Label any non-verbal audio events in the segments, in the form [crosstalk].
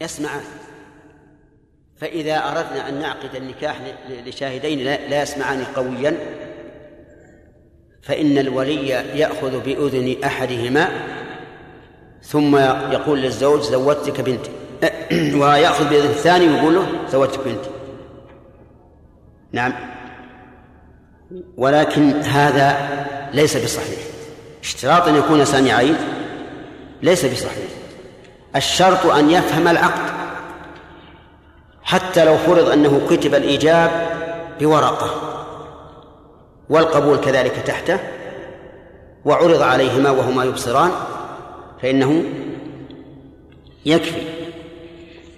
يسمعان فإذا أردنا أن نعقد النكاح لشاهدين لا يسمعان قويا فإن الولي يأخذ بأذن أحدهما ثم يقول للزوج زوجتك بنتي [clears throat] ويأخذ بأذن الثاني ويقول له زوجتك بنتي نعم. ولكن هذا ليس بصحيح. اشتراط أن يكون سامعين ليس بصحيح. الشرط أن يفهم العقد حتى لو فرض أنه كتب الإيجاب بورقة والقبول كذلك تحته وعرض عليهما وهما يبصران فإنه يكفي.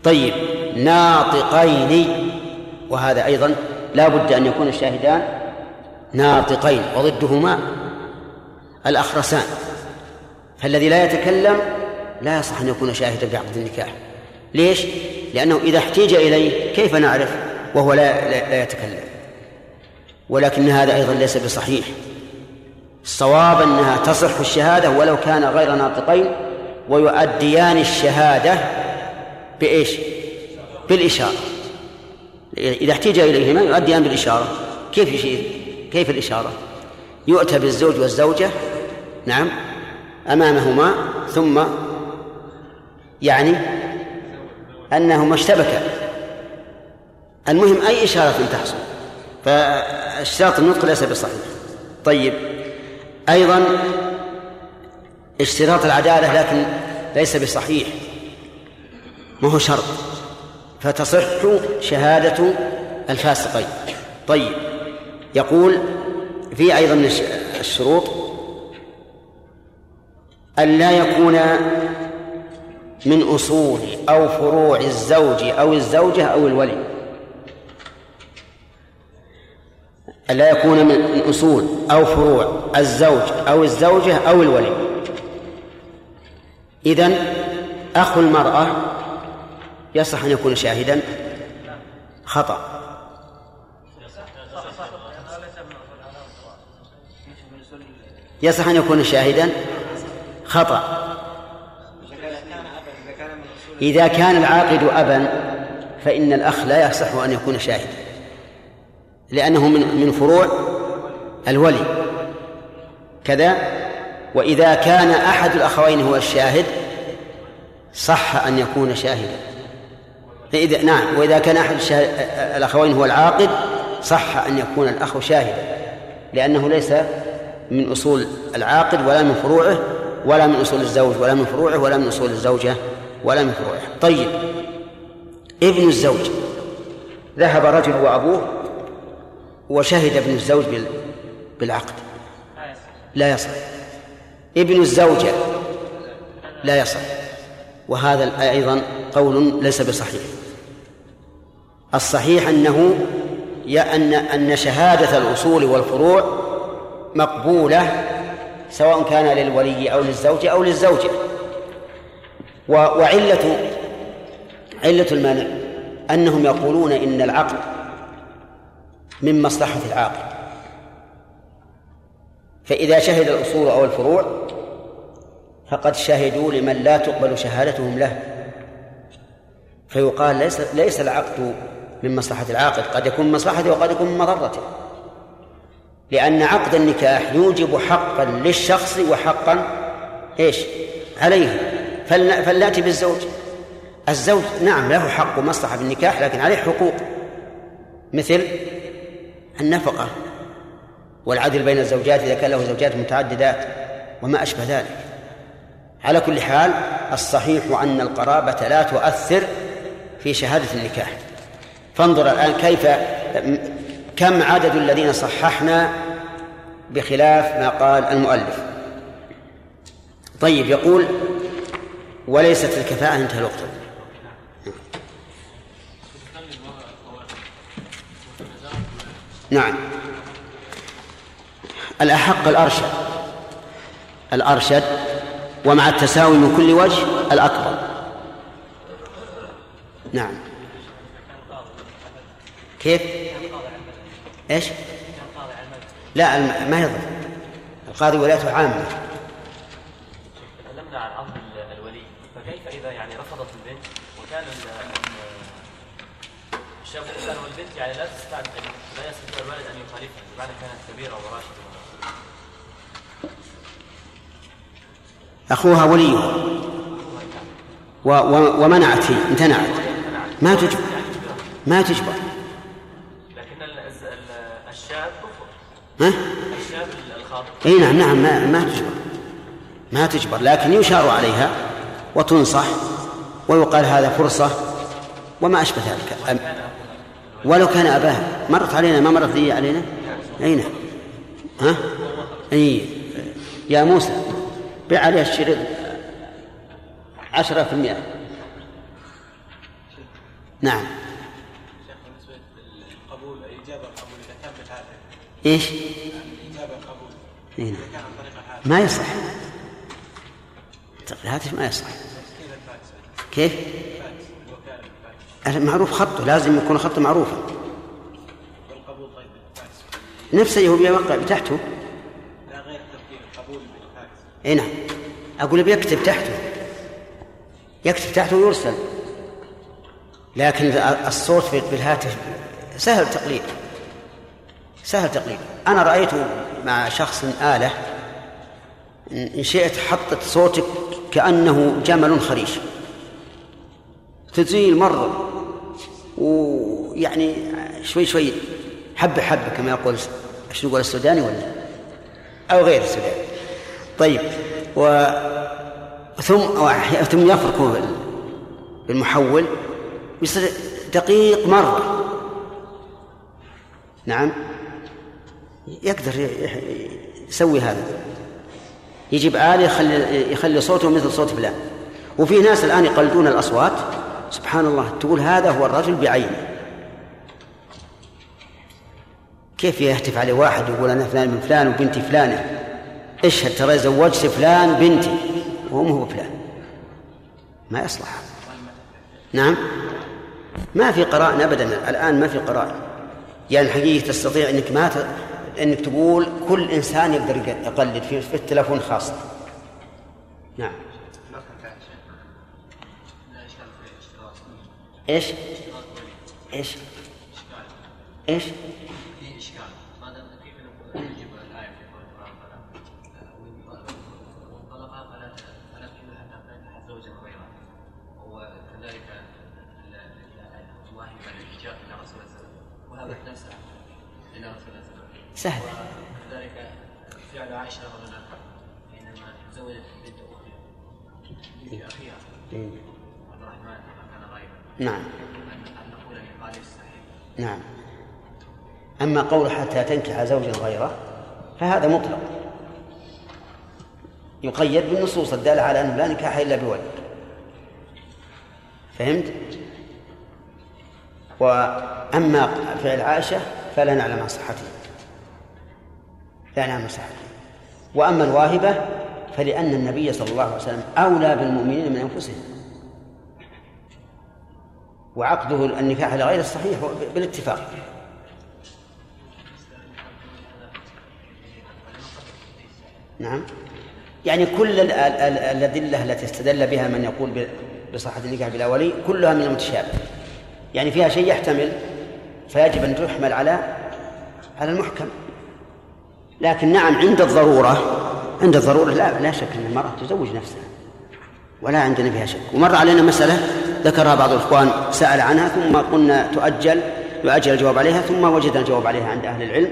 طيب ناطقين وهذا أيضا لا بد أن يكون الشاهدان ناطقين وضدهما الأخرسان. فالذي لا يتكلم لا يصح أن يكون شاهدا بعقد النكاح ليش؟ لأنه إذا احتيج إليه كيف نعرف وهو لا, لا, لا يتكلم ولكن هذا أيضا ليس بصحيح الصواب أنها تصح الشهادة ولو كان غير ناطقين ويؤديان الشهادة بإيش؟ بالإشارة إذا احتيج إليهما يؤديان بالإشارة كيف يشير؟ كيف الإشارة؟ يؤتى بالزوج والزوجة نعم أمامهما ثم يعني أنهما اشتبكا المهم أي إشارة تحصل. فاشتراط النطق ليس بصحيح. طيب أيضا اشتراط العدالة لكن ليس بصحيح. ما هو شرط؟ فتصح شهادة الفاسقين. طيب يقول في أيضا من الشروط أن لا يكون من أصول أو فروع الزوج أو الزوجة أو الولي. ألا يكون من أصول أو فروع الزوج أو الزوجة أو الولي. إذن أخو المرأة يصح أن يكون شاهدا. خطأ. يصح أن يكون شاهدا. خطأ. إذا كان العاقد أبا فإن الأخ لا يصح أن يكون شاهدا لأنه من من فروع الولي. كذا وإذا كان أحد الأخوين هو الشاهد صح أن يكون شاهدا. إذا نعم وإذا كان أحد الأخوين هو العاقد صح أن يكون الأخ شاهدا لأنه ليس من أصول العاقد ولا من فروعه ولا من أصول الزوج ولا من فروعه ولا من أصول الزوجة. ولا من فروعه طيب. ابن الزوج. ذهب رجل وأبوه وشهد ابن الزوج بالعقد. لا يصح. ابن الزوجة. لا يصح. وهذا أيضا قول ليس بصحيح. الصحيح أنه أن أن شهادة الأصول والفروع مقبولة سواء كان للولي أو للزوجة أو للزوجة. وعلة علة المانع أنهم يقولون إن العقد من مصلحة العاقل. فإذا شهد الأصول أو الفروع فقد شهدوا لمن لا تقبل شهادتهم له. فيقال ليس ليس العقد من مصلحة العاقل قد يكون من مصلحته وقد يكون من مضرته. لأن عقد النكاح يوجب حقا للشخص وحقا إيش؟ عليه. فلنأتي بالزوج. الزوج نعم له حق ومصلحة بالنكاح لكن عليه حقوق. مثل النفقة والعدل بين الزوجات إذا كان له زوجات متعددات وما أشبه ذلك. على كل حال الصحيح أن القرابة لا تؤثر في شهادة النكاح. فانظر الآن كيف كم عدد الذين صححنا بخلاف ما قال المؤلف. طيب يقول وليست الكفاءة انتهى الوقت نعم. الأحق الأرشد. الأرشد ومع التساوي من كل وجه الأكبر. نعم. كيف؟ إيش؟ لا ما يضر. القاضي ولايته عامة. تكلمنا عن عقد الولي فكيف إذا يعني رفضت البنت وكان الشاب الإنسان والبنت يعني لا تستطيع لا يستطيع الوالد أن يخالفها بمعنى كانت كبيرة وراشده أخوها وليها و و ومنعت هي امتنعت. ما تجبر ما تجبر. لكن الشاب كفر. ها؟ الشاب الخاطئ. إي نعم نعم ما, ما تجبر. ما تجبر. لكن يشار عليها وتنصح ويقال هذا فرصة وما أشبه ذلك. ولو كان أباها مرت علينا ما مرت لي علينا؟ أين ها؟ أي. يا موسى بيع عليها الشريط عشرة في المئة. نعم. القبول إيه؟ ما يصح. الهاتف ما يصح. كيف؟ معروف خطه لازم يكون خطه معروفا نفسه هو بيوقع تحته لا غير القبول اي نعم. أقول بيكتب تحته. يكتب تحته ويرسل. لكن الصوت في الهاتف سهل تقليد. سهل تقليد. أنا رايته مع شخص آلة إن شئت حطت صوتك كأنه جمل خريش. تزيل مرة. ويعني شوي شوي حبة حبة كما يقول إيش نقول السوداني ولا؟ أو غير السوداني. طيب و ثم ثم يفرك بالمحول يصير دقيق مرة نعم. يقدر يسوي هذا. يجيب آلة يخلي يخلي صوته مثل صوت فلان. وفي ناس الآن يقلدون الأصوات. سبحان الله تقول هذا هو الرجل بعينه. كيف يهتف عليه واحد يقول أنا فلان من فلان وبنتي فلانة؟ اشهد ترى زوجت فلان بنتي. وهم هو فلان. ما يصلح. نعم. ما في قرائن ابدا. الآن ما في قرائن. يعني الحقيقة تستطيع إنك ما ت... إنك تقول كل إنسان يقدر يقلد في, في التلفون خاصه نعم. إلى رسول الله سهل. وكذلك فعل عائشة رضي الله عنها حينما تزوجت بنت اختها بنت نعم. نعم. أما قول حتى تنكح زوجا غيره فهذا مطلق. يقيد بالنصوص الدالة على أنه لا نكاح إلا بولد. فهمت؟ وأما فعل عائشة فلا نعلم عن صحته. لا نعلم عن صحته. وأما الواهبة فلأن النبي صلى الله عليه وسلم أولى بالمؤمنين من أنفسهم. وعقده النكاح لغير الصحيح بالاتفاق. نعم. يعني كل الأدلة التي استدل بها من يقول بصحة النكاح بلا ولي كلها من المتشابه. يعني فيها شيء يحتمل فيجب أن تحمل على على المحكم. لكن نعم عند الضرورة عند الضرورة لا لا شك أن المرأة تزوج نفسها ولا عندنا فيها شك. ومر علينا مسألة ذكرها بعض الإخوان سأل عنها ثم قلنا تؤجل يؤجل الجواب عليها ثم وجدنا الجواب عليها عند أهل العلم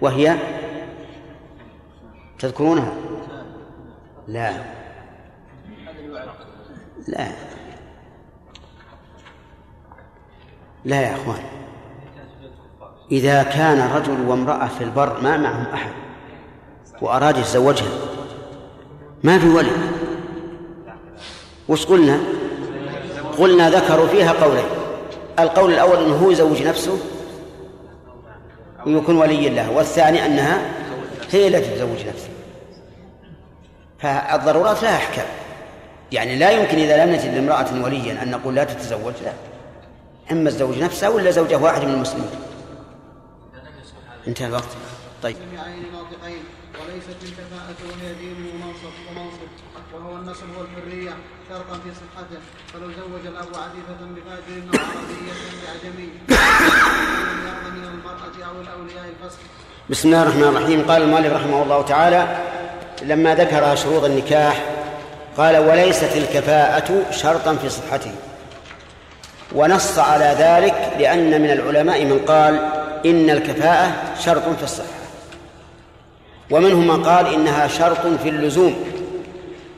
وهي تذكرونها؟ لا. لا. لا يا أخوان. إذا كان رجل وامرأة في البر ما معهم أحد وأراد يتزوجها ما في ولي؟ وش قلنا؟ قلنا ذكروا فيها قولين. القول الأول أنه هو يزوج نفسه ويكون ولي له والثاني أنها هي التي تزوج نفسها. فالضرورات لها أحكام يعني لا يمكن إذا لم نجد لامرأة وليا أن نقول لا تتزوج لا. إما الزوج نفسه ولا زوجه واحد من المسلمين. انتهى الوقت. طيب. وليست الكفاءة ومنصب ومنصب. وهو النسب والحرية شرطا في صحته. فلو زوج الأب عفيفة بفاجر أو عربية يرضى من المرأة أو الأولياء الفسق بسم الله الرحمن الرحيم. قال المؤلف رحمه الله تعالى لما ذكر شروط النكاح قال وليست الكفاءة شرطا في صحته. ونص على ذلك لأن من العلماء من قال إن الكفاءة شرط في الصحة. ومنهم من قال إنها شرط في اللزوم.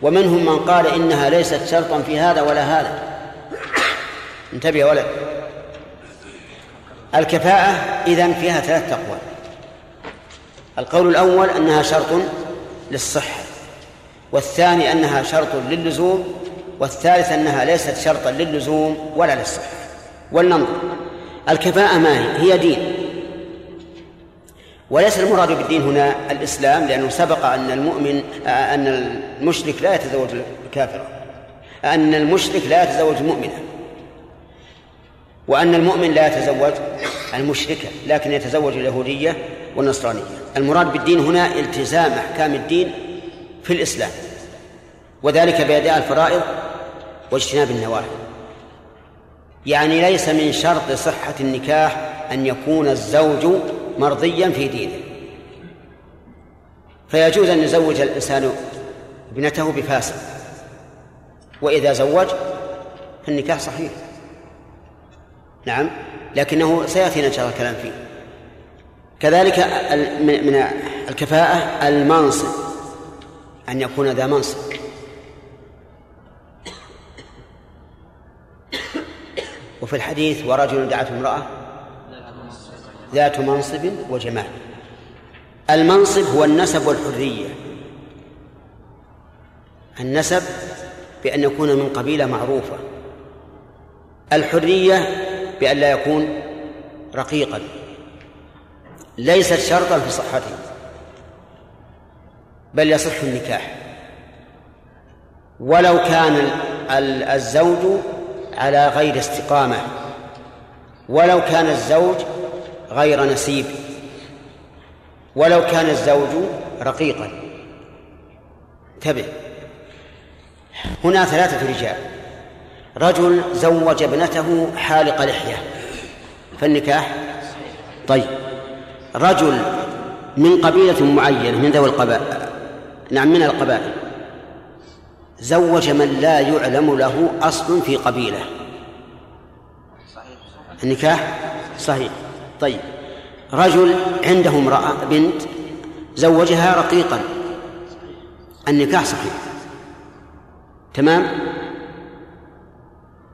ومنهم من قال إنها ليست شرطا في هذا ولا هذا. انتبه يا ولد. الكفاءة إذن فيها ثلاث أقوال. القول الأول أنها شرط للصحة والثاني أنها شرط للزوم والثالث أنها ليست شرطا للزوم ولا للصحة. ولننظر. الكفاءة ما هي؟ هي دين. وليس المراد بالدين هنا الإسلام لأنه سبق أن المؤمن أن المشرك لا يتزوج الكافرة أن المشرك لا يتزوج المؤمنة وأن المؤمن لا يتزوج المشركة لكن يتزوج اليهودية والنصرانية. المراد بالدين هنا التزام أحكام الدين في الإسلام وذلك بأداء الفرائض واجتناب النواهي. يعني ليس من شرط صحة النكاح أن يكون الزوج مرضيا في دينه. فيجوز أن يزوج الإنسان ابنته بفاسق. وإذا زوج فالنكاح صحيح. نعم لكنه سيأتينا إن شاء الله الكلام فيه. كذلك من الكفاءة المنصب أن يكون ذا منصب وفي الحديث ورجل دعته امرأة ذات منصب وجمال. المنصب هو النسب والحرية. النسب بأن يكون من قبيلة معروفة. الحرية بأن لا يكون رقيقا. ليست شرطا في صحته بل يصح النكاح. ولو كان الزوج على غير استقامة ولو كان الزوج غير نسيب. ولو كان الزوج رقيقا. انتبه. هنا ثلاثة رجال. رجل زوج ابنته حالق لحية. فالنكاح طيب. رجل من قبيلة معينة من ذوي القبائل. نعم من القبائل. زوج من لا يعلم له أصل في قبيلة. النكاح صحيح. طيب. رجل عنده امرأة بنت زوجها رقيقا. النكاح صحيح. تمام؟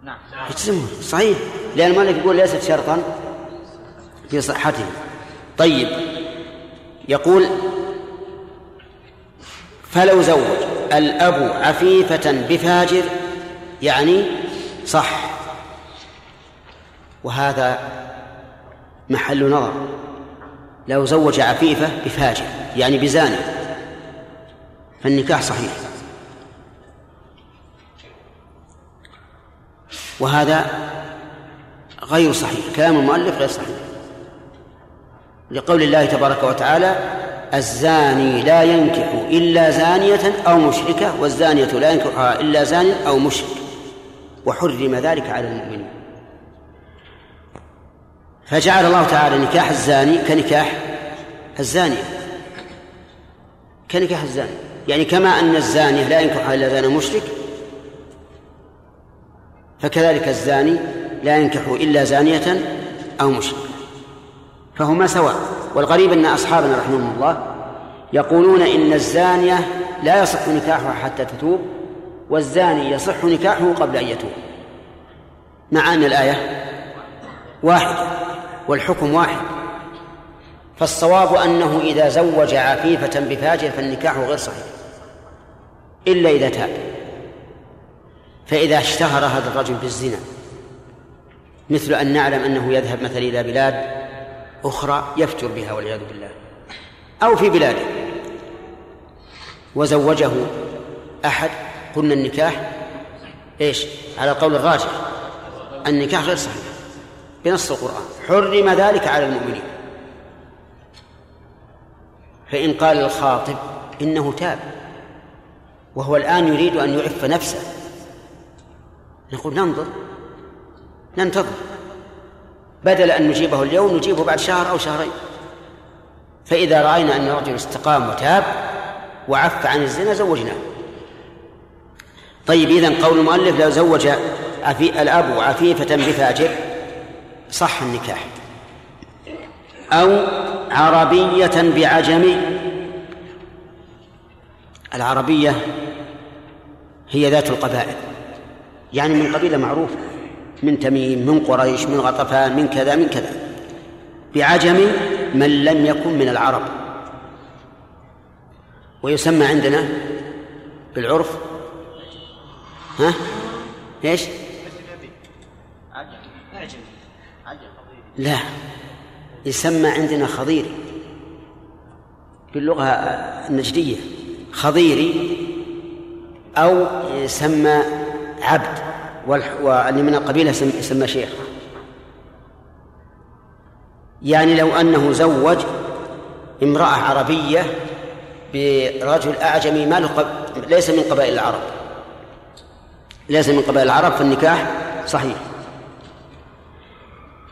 نعم. صحيح. لأن المؤلف يقول ليست شرطا في صحته طيب. يقول فلو زوج الأب عفيفة بفاجر يعني صح. وهذا محل نظر. لو زوج عفيفة بفاجر يعني بزاني. فالنكاح صحيح. وهذا غير صحيح. كلام المؤلف غير صحيح. لقول الله تبارك وتعالى الزاني لا ينكح إلا زانية أو مشركة والزانية لا ينكحها إلا زان أو مشرك. وحرم ذلك على المؤمنين. فجعل الله تعالى نكاح الزاني كنكاح الزانية كنكاح الزاني. يعني كما أن الزانية لا ينكحها إلا زان مشرك فكذلك الزاني لا ينكح إلا زانية أو مشرك. فهما سواء. والغريب أن أصحابنا رحمهم الله يقولون إن الزانية لا يصح نكاحها حتى تتوب والزاني يصح نكاحه قبل أن يتوب. مع أن الآية واحدة. والحكم واحد. فالصواب أنه إذا زوج عفيفة بفاجر فالنكاح غير صحيح. إلا إذا تاب. فإذا اشتهر هذا الرجل بالزنا مثل أن نعلم أنه يذهب مثلا إلى بلاد أخرى يفتر بها والعياذ بالله أو في بلاده. وزوجه أحد قلنا النكاح إيش؟ على القول الراجح النكاح غير صحيح. بنص القرآن. حرم ذلك على المؤمنين. فإن قال الخاطب إنه تاب وهو الآن يريد أن يعف نفسه. نقول ننظر ننتظر. بدل أن نجيبه اليوم نجيبه بعد شهر أو شهرين. فإذا رأينا أن الرجل استقام وتاب وعف عن الزنا زوجناه. طيب إذن قول المؤلف لو زوج الأب عفيفة بفاجر صح النكاح. أو عربية بعجمي. العربية هي ذات القبائل. يعني من قبيلة معروفة. من تميم من قريش من غطفان من كذا من كذا. بعجم من لم يكن من العرب. ويسمى عندنا بالعرف. ها؟ إيش؟ لا يسمى عندنا خضيري باللغة النجدية خضيري أو يسمى عبد واللي من القبيلة يسمى شيخ. يعني لو أنه زوج امرأة عربية برجل أعجمي ما له ليس من قبائل العرب. ليس من قبائل العرب فالنكاح صحيح.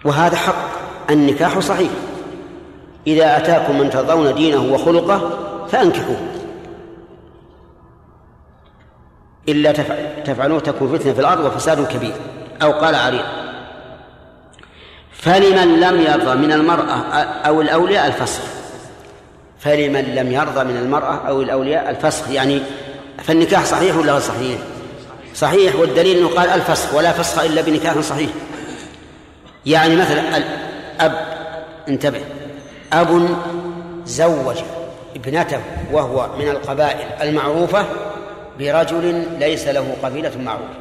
وهذا حق النكاح صحيح. إذا أتاكم من ترضون دينه وخلقه فأنكحوه. إلا تفعلوه تكون فتنة في الأرض وفساد كبير. أو قال عريض فلمن لم يرضى من المرأة أو الأولياء الفسخ. فلمن لم يرضى من المرأة أو الأولياء الفسخ يعني فالنكاح صحيح ولا غير صحيح؟ صحيح والدليل أنه قال الفسخ ولا فسخ إلا بنكاح صحيح. يعني مثلا الأب انتبه. أب زوج ابنته وهو من القبائل المعروفة برجل ليس له قبيلة معروفة.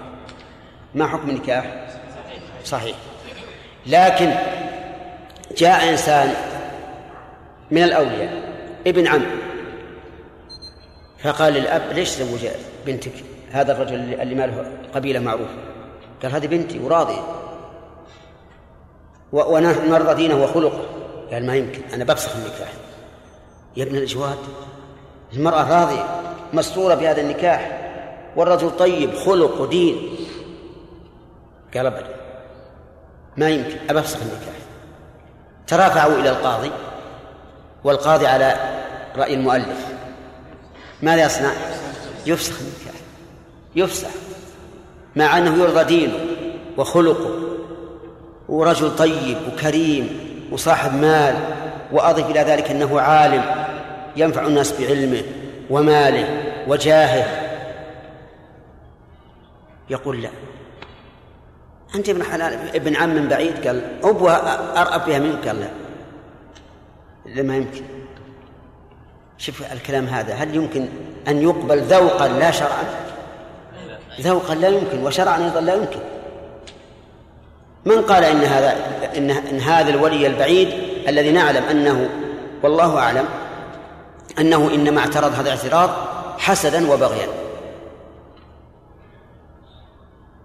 ما حكم النكاح؟ صحيح. لكن جاء إنسان من الأولياء ابن عم فقال للأب ليش زوج بنتك؟ هذا الرجل اللي ما له قبيلة معروفة. قال هذه بنتي وراضية. ونحن نرضى دينه وخلقه. قال ما يمكن أنا بفسخ النكاح. يا ابن الأجواد المرأة راضية مسرورة بهذا النكاح. والرجل طيب خلق ودين. قال أبدا ما يمكن أبى أفسخ النكاح. ترافعوا إلى القاضي والقاضي على رأي المؤلف. ماذا يصنع؟ يفسخ النكاح. يفسخ مع أنه يرضى دينه وخلقه. ورجل طيب وكريم وصاحب مال وأضف إلى ذلك أنه عالم ينفع الناس بعلمه وماله وجاهه. يقول لا. أنت ابن حلال ابن عم من بعيد؟ قال أبوى أرأب بها منك؟ قال لا. لما يمكن. شوف الكلام هذا هل يمكن أن يقبل ذوقا لا شرعا؟ ذوقا لا يمكن وشرعا أيضا لا يمكن. من قال إن هذا إن, إن هذا الولي البعيد الذي نعلم أنه والله أعلم أنه إنما اعترض هذا الاعتراض حسدا وبغيا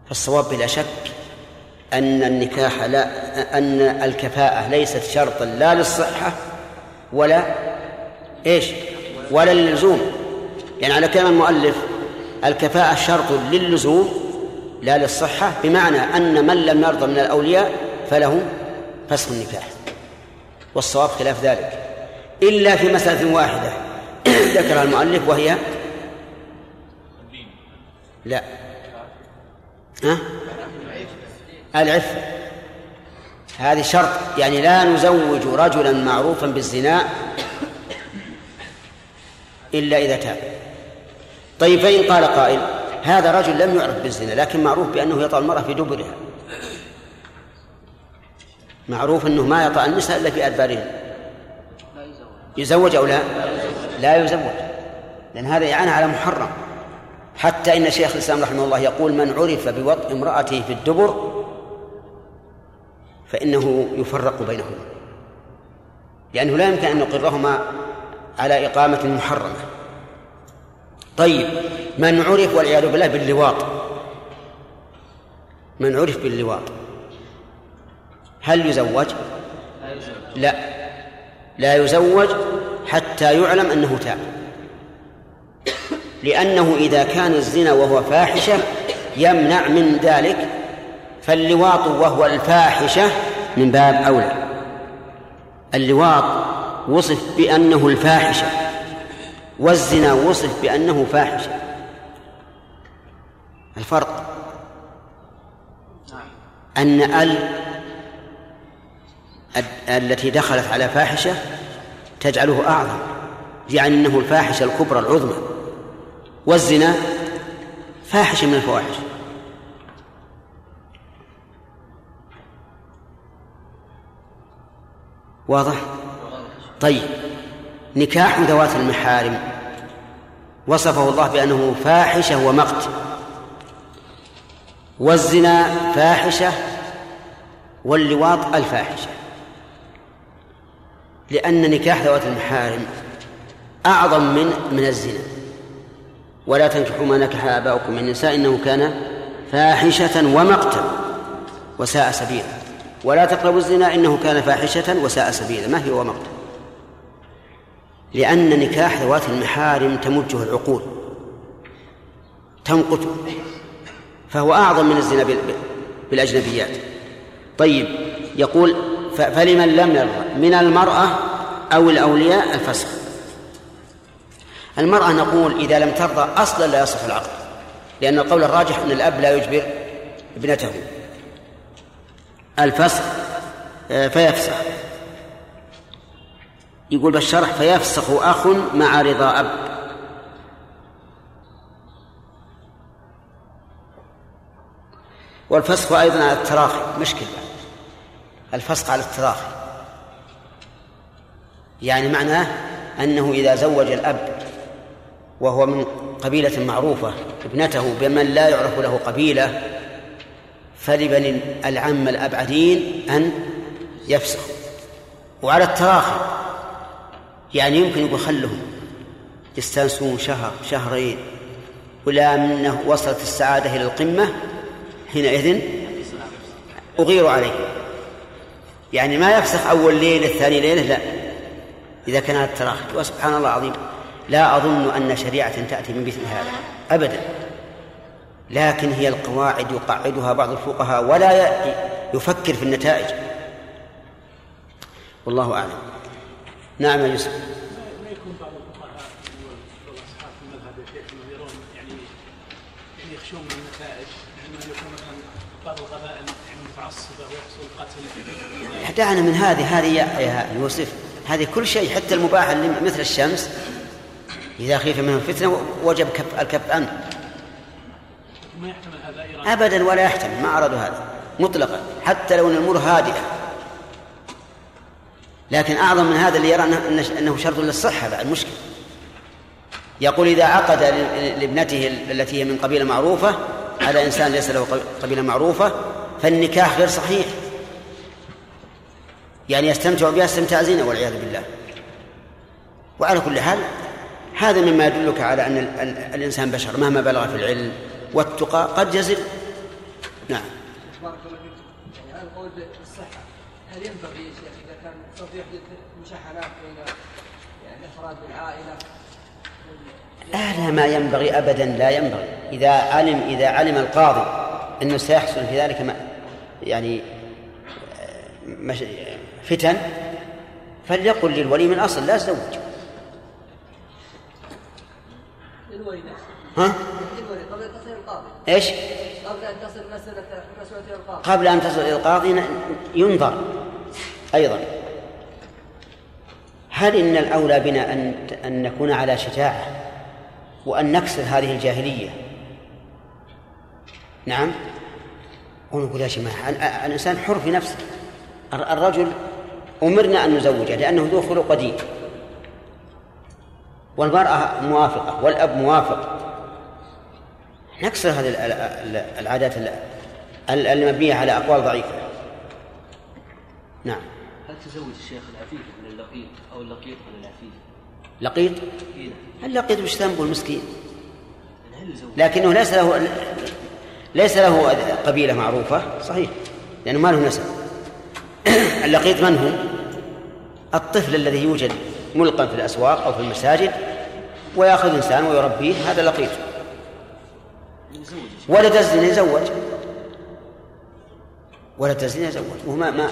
فالصواب بلا شك أن النكاح لا أن الكفاءة ليست شرطا لا للصحة ولا إيش؟ ولا للزوم يعني على كلام المؤلف الكفاءة شرط للزوم لا للصحة بمعنى أن من لم يرضى من الأولياء فله فسخ النكاح. والصواب خلاف ذلك. إلا في مسألة واحدة. [coughs] ذكرها المؤلف وهي لا. ها؟ العفة. هذه شرط. يعني لا نزوج رجلا معروفا بالزنا إلا إذا تاب. طيب فإن قال قائل هذا رجل لم يعرف بالزنا لكن معروف بأنه يطأ المرأة في دبرها. معروف أنه ما يطأ النساء إلا في أدبارهن يزوج أو لا؟ لا يزوج. لأن هذا إعانة على محرم. حتى إن شيخ الإسلام رحمه الله يقول من عرف بوطء امرأته في الدبر فإنه يفرق بينهما. لأنه لا يمكن أن نقرهما على إقامة محرمة. طيب من عرف والعياذ بالله باللواط. من عرف باللواط. هل يزوج؟ لا. لا يزوج حتى يعلم أنه تاب. لأنه إذا كان الزنا وهو فاحشة يمنع من ذلك فاللواط وهو الفاحشة من باب أولى. اللواط وصف بأنه الفاحشة. والزنا وصف بأنه فاحشة الفرق أن ال التي دخلت على فاحشة تجعله أعظم يعني أنه الفاحشة الكبرى العظمى. والزنا فاحشة من الفواحش. واضح؟ طيب. نكاح ذوات المحارم. وصفه الله بأنه فاحشة ومقت. والزنا فاحشة واللواط الفاحشة. لأن نكاح ذوات المحارم أعظم من من الزنا. ولا تنكحوا ما نكح آباؤكم من النساء إنه كان فاحشة ومقتا وساء سبيلا. ولا تقربوا الزنا إنه كان فاحشة وساء سبيلا. ما هي ومقتا لأن نكاح ذوات المحارم تمجه العقول تنقته فهو أعظم من الزنا بالأجنبيات. طيب يقول فلمن لم يرضى؟ من المرأة أو الأولياء؟ الفسخ. المرأة نقول إذا لم ترضى أصلا لا يصح العقد لأن القول الراجح أن الأب لا يجبر ابنته. الفسخ آه، فيفسخ. يقول بالشرح فيفسخ أخ مع رضا أب. والفسخ أيضا على التراخي مشكلة. الفسخ على التراخي. يعني معناه أنه إذا زوج الأب وهو من قبيلة معروفة ابنته بمن لا يعرف له قبيلة فلبن العم الأبعدين أن يفسخوا. وعلى التراخي يعني يمكن يقول خلهم يستانسون شهر شهرين ولا منه وصلت السعادة إلى القمة حينئذ أغير عليه. يعني ما يفسخ أول ليلة الثاني ليلة لا. إذا كان التراخي وسبحان الله العظيم. لا أظن أن شريعة تأتي من مثل هذا. أبدا. لكن هي القواعد يقعدها بعض الفقهاء ولا يفكر في النتائج. والله أعلم. نعم يا يوسف. ما يكون بعض الفقهاء المذهب يا شيخ انهم يرون يعني يعني يخشون من النتائج؟ انه يكون مثلا بعض القبائل يعني متعصبة ويحصل قتل. دعنا من هذه هذه يا يوسف هذه كل شيء حتى المباح اللي مثل الشمس إذا خيف منه فتنة وجب كف الكف عنه ما يحتمل هذا أبدا ولا يحتمل ما أرادوا هذا مطلقا حتى لو أن الأمور هادئة. لكن أعظم من هذا اللي يرى أنه شرط للصحة بعد مشكل يقول إذا عقد لابنته التي هي من قبيلة معروفة على إنسان ليس له قبيلة معروفة فالنكاح غير صحيح. يعني يستمتع بها استمتاع زنا والعياذ بالله. وعلى كل حال هذا مما يدلك على أن الإنسان بشر مهما بلغ في العلم والتقى قد يزل. نعم. بارك الله فيكم يعني هذا القول بالصحة هل ينبغي سوف يحدث مشاحنات بين يعني الأفراد بالعائلة لا ما ينبغي أبدا لا ينبغي. إذا علم إذا علم القاضي أنه سيحصل في ذلك ما يعني مش فتن فليقل للولي من أصل لا تزوج للولي ها؟ للولي قبل أن تصل القاضي. إيش؟ قبل أن تصل مسألة إلى القاضي. قبل أن تصل إلى القاضي ينظر أيضا. هل إن الأولى بنا أن أن نكون على شجاعة وأن نكسر هذه الجاهلية؟ نعم. ونقول يا جماعة الإنسان حر في نفسه. الرجل أمرنا أن نزوجه لأنه ذو خلق ودين. والمرأة موافقة والأب موافق. نكسر هذه العادات المبنية على أقوال ضعيفة. نعم. هل تزوج الشيخ العفيف اللقيط أو اللقيط من العفيف؟ لقيط؟ إيه. اللقيط وش ذنبه المسكين لكنه ليس له ليس له قبيلة معروفة صحيح لأنه ما له نسب. [clears throat] اللقيط من هو؟ الطفل الذي يوجد ملقا في الأسواق أو في المساجد ويأخذ إنسان ويربيه هذا لقيط. ولد الزنا يزوج ولد الزنا يزوج وهو ما,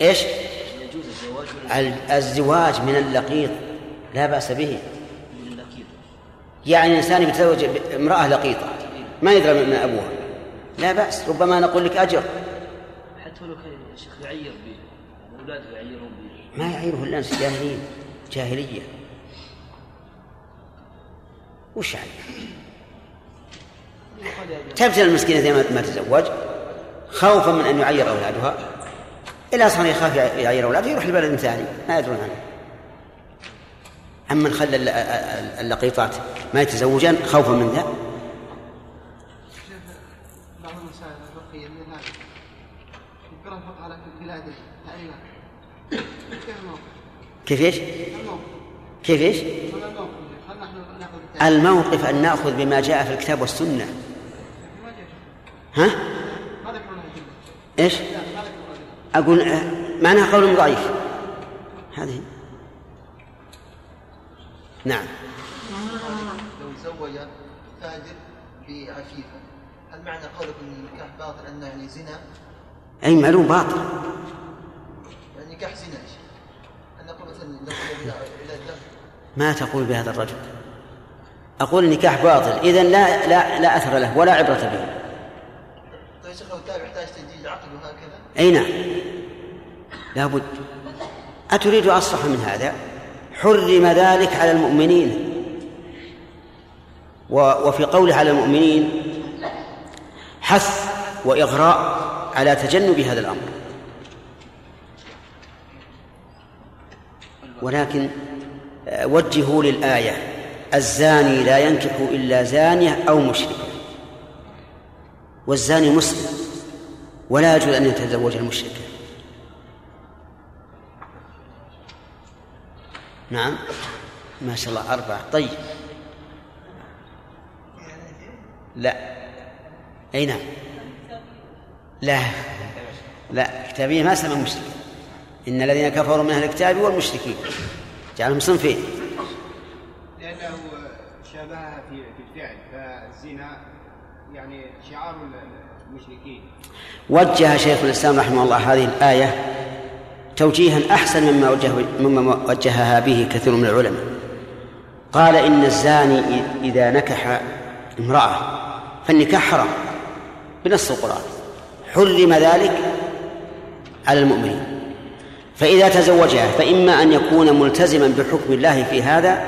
إيش؟ الزواج من اللقيط لا بأس به. من اللقيط يعني إنسان يتزوج امرأة لقيطة ما يدري من أبوها. لا بأس ربما نقول لك أجر. حتى لو كان يا شيخ يعير به أولاده يعيرون به ما يعيره إلا جاهلين جاهلية. وش يعني؟ تبتلى المسكينة زي ما ما تزوج خوفا من أن يعير أولادها. إلا صار يخاف يعير أولاده يروح لبلد ثاني ما يدرون عنه أما خلى الل- اللقيطات ما يتزوجان خوفا من ذا كيف إيش؟ الموقف كيف إيش؟ الموقف أن نأخذ بما جاء في الكتاب والسنة ها؟ إيش؟ لا ما ذكروا أدلة أقول آه، معناها قول ضعيف هذه. نعم. لو زوج تاجر بعفيفة هل معنى قولكم إن النكاح باطل أنه يعني زنا؟ أي معلوم باطل. يعني نكاح زنا. أن نقول مثلا ما تقول بهذا الرجل. أقول النكاح باطل إذن لا لا لا أثر له ولا عبرة به. طيب شيخ لو التابع يحتاج تجديد عقد وهكذا. أي نعم. لابد أتريد أصرح من هذا؟ حرم ذلك على المؤمنين. وفي قوله على المؤمنين حث وإغراء على تجنب هذا الأمر. ولكن آه، وجهوا للآية الزاني لا ينكح إلا زانية أو مشركة. والزاني مسلم. ولا يجوز أن يتزوج المشركة نعم. ما شاء الله أربعة. طيب. لا. أي نعم. لا. لا كتابية ما سمى مشرك. إن الذين كفروا من أهل الكتاب والمشركين جعلهم صنفين. لأنه شابهها في الفعل فالزنا يعني شعار وجه شيخ الإسلام رحمه الله هذه الآية توجيها أحسن مما وجه مما وجهها به كثير من العلماء. قال إن الزاني إذا نكح امرأة فالنكاح حرام بنص القرآن. حرم ذلك على المؤمنين. فإذا تزوجها فإما أن يكون ملتزما بحكم الله في هذا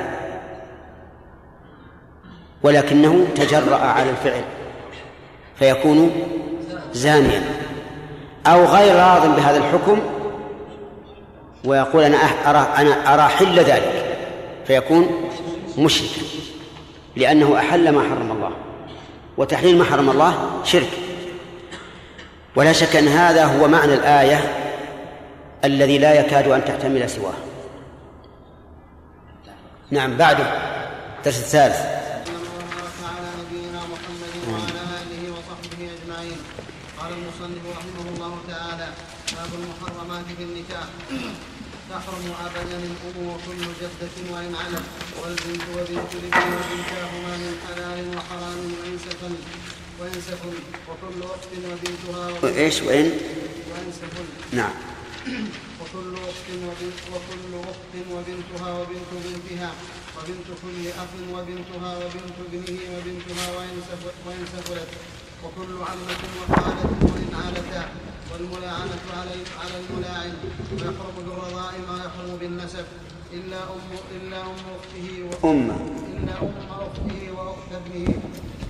ولكنه تجرأ على الفعل. فيكون زانيا. أو غير راض بهذا الحكم ويقول أنا أرى أنا أرى حل ذلك. فيكون مشركا. لأنه أحل ما حرم الله. وتحليل ما حرم الله شرك. ولا شك أن هذا هو معنى الآية الذي لا يكاد أن تحتمل سواه. نعم بعده. الدرس الثالث. المصنف رحمه الله تعالى. باب المحرمات في النكاح. تحرم أبدا الام وكل جدة وإن علت والبنت وبنت الابن وبنتاهما من حلال وحرام وان سفن وان سفن وكل أخت وبنتها وبنت وإيش وإن؟ وان سفن نعم. وكل أخت وبنت وكل أخت وبنتها وبنت بنتها. وبنت كل أخ وبنتها وبنت ابنه وبنتها وإن وإن سفلت وكل عمة وخالة عالتا والملاعنة على على الملاعن. ويحرم بالرضاء ما يحرم بالنسب. إلا أم إلا أم أخته أمة إلا أم أخته وأخت ابنه.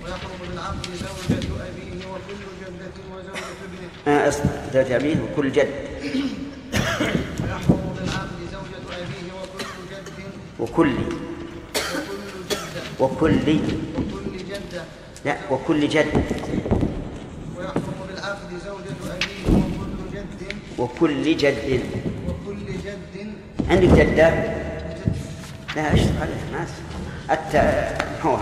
ويحرم بالعقد زوجة أبيه وكل جدة وزوجة ابنه. آه أصل- زوجة أبيه وكل جد. ويحرم بالعقد زوجة أبيه وكل جد. وكل. وكل جدة. وكل. وكل جدة. لا وكل جد. زوجة أبيه وكل جد. وكل جد وكل جد عندك جدة؟ لا اشتغل عليها ما الت هو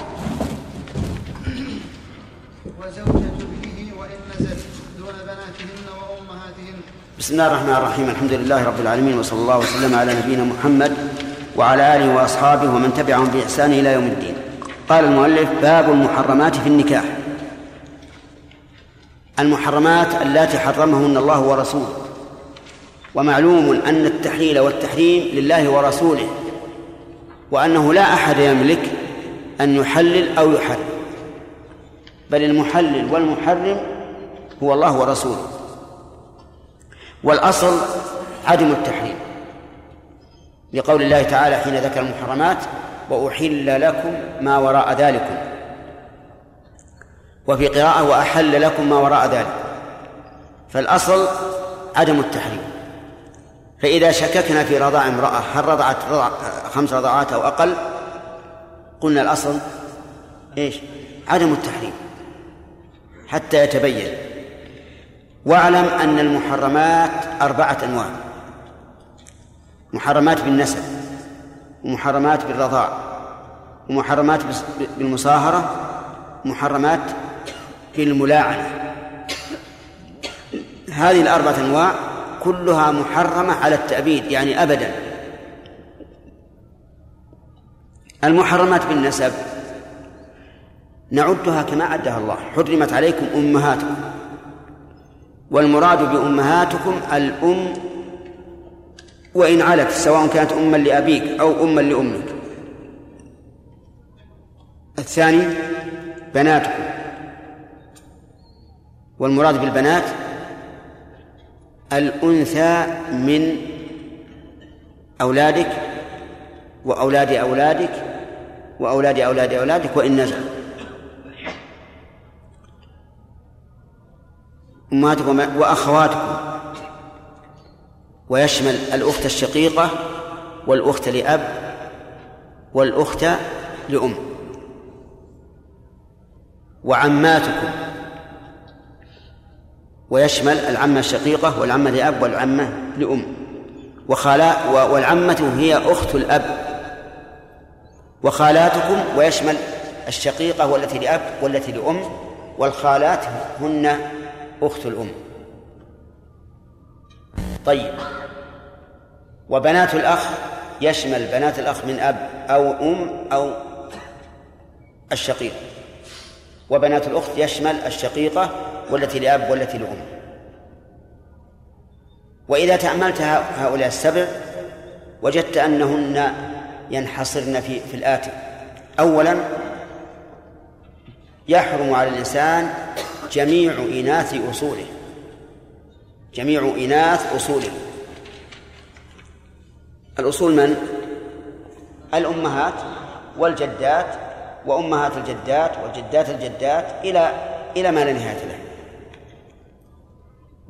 وزوجة ابنه وإن نزل دون بناتهن وأمهاتهن بسم الله الرحمن الرحيم. الحمد لله رب العالمين وصلى الله وسلم على نبينا محمد وعلى آله وأصحابه ومن تبعهم بإحسان إلى يوم الدين. قال المؤلف باب المحرمات في النكاح. المحرمات اللاتي حرمهن الله ورسوله. ومعلوم أن التحليل والتحريم لله ورسوله وأنه لا أحد يملك أن يحلل أو يحرم. بل المحلل والمحرم هو الله ورسوله. والأصل عدم التحريم. لقول الله تعالى حين ذكر المحرمات وأحل لكم ما وراء ذلكم وفي قراءة وأحل لكم ما وراء ذلك. فالأصل عدم التحريم. فإذا شككنا في رضاع امرأة هل رضعت رضع خمس رضعات أو أقل؟ قلنا الأصل إيش؟ عدم التحريم. حتى يتبين. واعلم أن المحرمات أربعة أنواع. محرمات بالنسب ومحرمات بالرضاع ومحرمات بالمصاهرة محرمات بالملاعنة هذه الأربعة أنواع كلها محرمة على التأبيد يعني أبدا. المحرمات بالنسب. نعدها كما عدها الله. حرمت عليكم أمهاتكم. والمراد بأمهاتكم الأم وإن علت سواء كانت أما لأبيك أو أما لأمك. الثاني بناتكم. والمراد بالبنات الأنثى من أولادك وأولاد أولادك وأولاد أولاد أولادك وإن نزل أمهاتكم وأخواتكم ويشمل الأخت الشقيقة والأخت لأب والأخت لأم. وعماتكم. ويشمل العمة الشقيقة والعمة لأب والعمة لأم. وخالاء والعمة هي أخت الأب. وخالاتكم ويشمل الشقيقة والتي لأب والتي لأم والخالات هن أخت الأم. طيب. وبنات الأخ يشمل بنات الأخ من أب أو أم أو الشقيق. وبنات الأخت يشمل الشقيقة والتي لأب والتي لأم. وإذا تأملت هؤلاء السبع وجدت أنهن ينحصرن في في الآتي أولا يحرم على الإنسان جميع إناث أصوله. جميع إناث أصوله. الأصول من؟ الأمهات والجدات وأمهات الجدات وجدات الجدات إلى إلى ما لا نهاية له.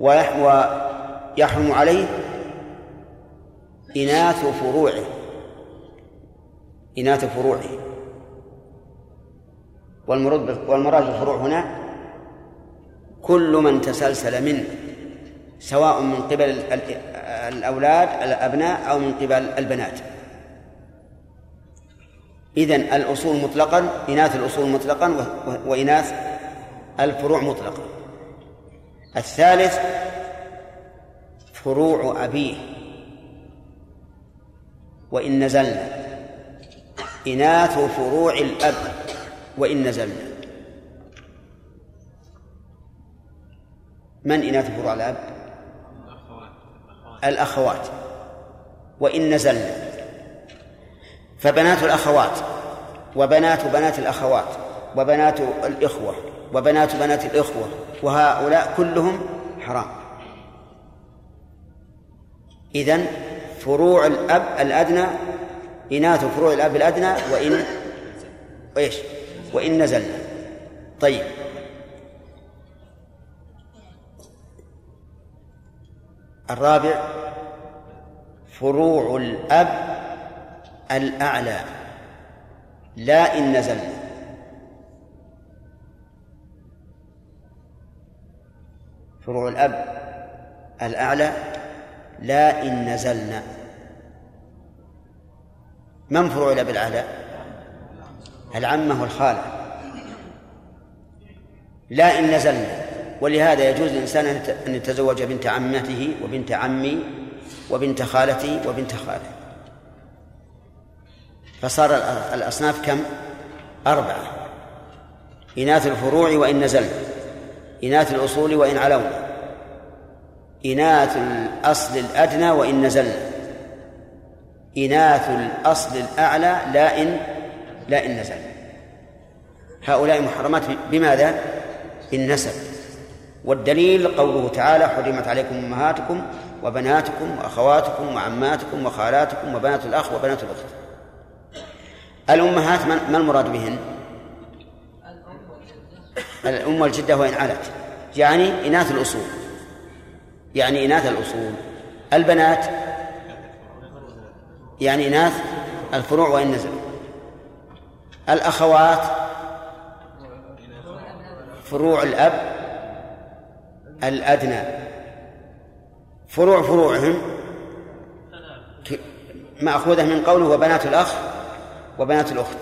ويحرم عليه إناث فروعه. إناث فروعه. والمراد والمراد بالفروع هنا كل من تسلسل منه سواء من قبل الأولاد الأبناء أو من قبل البنات. إذن الأصول مطلقا إناث الأصول مطلقا وإناث الفروع مطلقا. الثالث فروع أبيه. وإن نزلنا. إناث فروع الأب. وإن نزلنا. من إناث فروع الأب؟ الأخوات. وإن نزلنا. فبنات الأخوات. وبنات بنات الأخوات. وبنات الإخوة. وبنات بنات الإخوة وهؤلاء كلهم حرام. إذن فروع الأب الأدنى إناث فروع الأب الأدنى وإن وإيش وإن نزلنا طيب. الرابع فروع الأب الأعلى. لا إن نزلنا فروع الأب الأعلى لا إن نزلنا. من فروع الأب الأعلى؟ العمة والخالة لا إن نزلنا. ولهذا يجوز للإنسان أن يتزوج بنت عمته وبنت عمي وبنت خالتي وبنت خالة. فصار الأصناف كم؟ أربعة. إناث الفروع وإن نزلنا. إناث الأصول وإن علونا. إناث الأصل الأدنى وإن نزلنا. إناث الأصل الأعلى لا إن لا إن نزل هؤلاء محرمات بماذا؟ بالنسب والدليل قوله تعالى حرمت عليكم أمهاتكم وبناتكم وأخواتكم وعماتكم وخالاتكم وبنات الأخ وبنات الأخت. الأمهات ما المراد بهن؟ الأم والجدة وإن علت. يعني إناث الأصول. يعني إناث الأصول. البنات. يعني إناث الفروع وإن نزل. الأخوات. فروع الأب. الأدنى. فروع فروعهم. مأخوذة من قوله وبنات الأخ وبنات الأخت.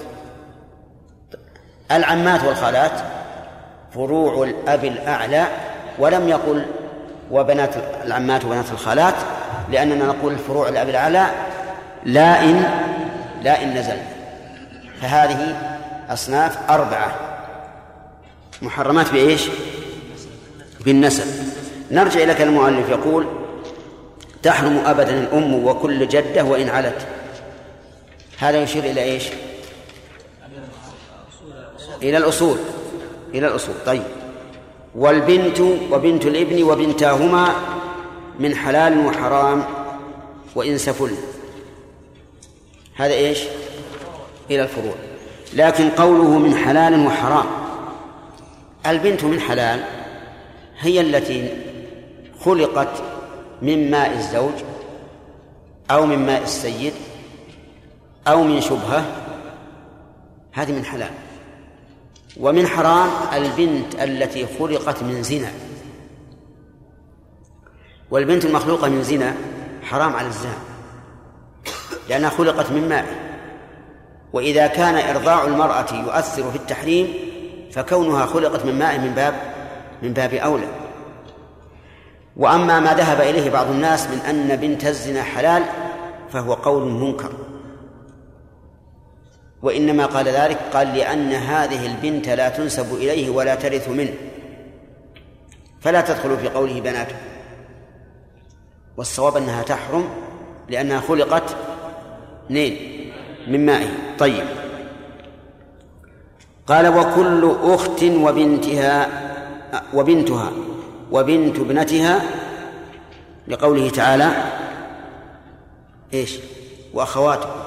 العمات والخالات. فروع الأب الأعلى ولم يقل وبنات العمات وبنات الخالات لأننا نقول فروع الأب الأعلى لا إن لا إن نزل. فهذه أصناف أربعة. محرمات بإيش؟ بالنسب. نرجع إلى كلام المؤلف يقول تحرم أبدا الأم وكل جدة وإن علت. هذا يشير إلى إيش؟ إلى الأصول. إلى الأصول. طيب. والبنت وبنت الابن وبنتاهما من حلال وحرام وإن سفل هذا إيش؟ إلى الفروع. لكن قوله من حلال وحرام. البنت من حلال هي التي خلقت من ماء الزوج أو من ماء السيد أو من شبهة. هذه من حلال. ومن حرام البنت التي خلقت من زنا. والبنت المخلوقة من زنا حرام على الزنا لأنها خلقت من ماء. وإذا كان إرضاع المرأة يؤثر في التحريم فكونها خلقت من ماء من باب من باب أولى. وأما ما ذهب إليه بعض الناس من أن بنت الزنا حلال فهو قول منكر. وإنما قال ذلك قال لأن هذه البنت لا تنسب إليه ولا ترث منه. فلا تدخل في قوله بناته والصواب أنها تحرم لأنها خلقت نين من مائه طيب. قال وكل أخت وبنتها وبنتها وبنت ابنتها لقوله تعالى إيش؟ واخواته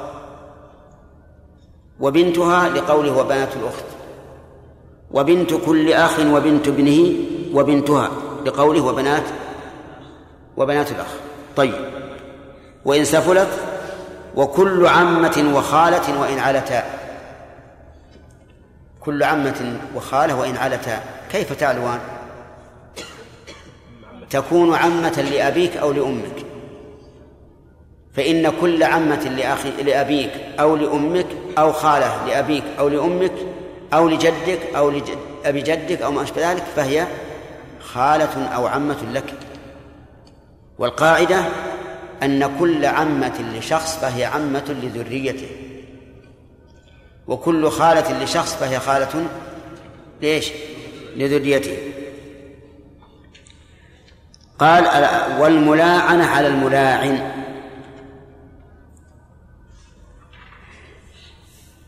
وبنتها لقوله وبنات الأخت. وبنت كل أخ وبنت ابنه وبنتها لقوله وبنات وبنات الأخ. طيب. وإن سفلت وكل عمة وخالة وإن علتا. كل عمة وخالة وإن علتا. كيف تعلوان؟ تكون عمة لأبيك أو لأمك. فإن كل عمة لأخي لأبيك أو لأمك أو خالة لأبيك أو لأمك أو لجدك أو لأبي جدك أو ما أشبه ذلك فهي خالة أو عمة لك. والقاعدة أن كل عمة لشخص فهي عمة لذريته. وكل خالة لشخص فهي خالة ليش؟ لذريته. قال والملاعنة على الملاعن.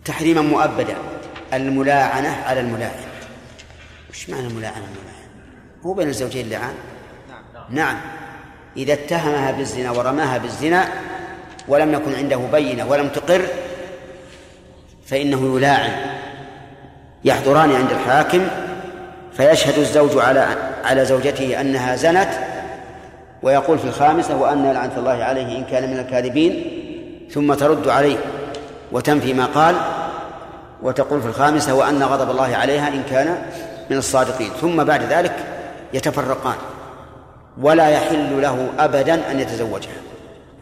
تحريما مؤبدا. الملاعنة على الملاعن وش معنى الملاعنة الملاعن هو بين الزوجين لعان؟ نعم. إذا اتهمها بالزنا ورماها بالزنا ولم يكن عنده بينة ولم تقر فإنه يلاعن. يحضران عند الحاكم فيشهد الزوج على على زوجته أنها زنت ويقول في الخامسة وأن لعنة الله عليه إن كان من الكاذبين ثم ترد عليه. وتنفي ما قال وتقول في الخامسة وأن غضب الله عليها إن كان من الصادقين. ثم بعد ذلك يتفرقان ولا يحل له أبدا أن يتزوجها.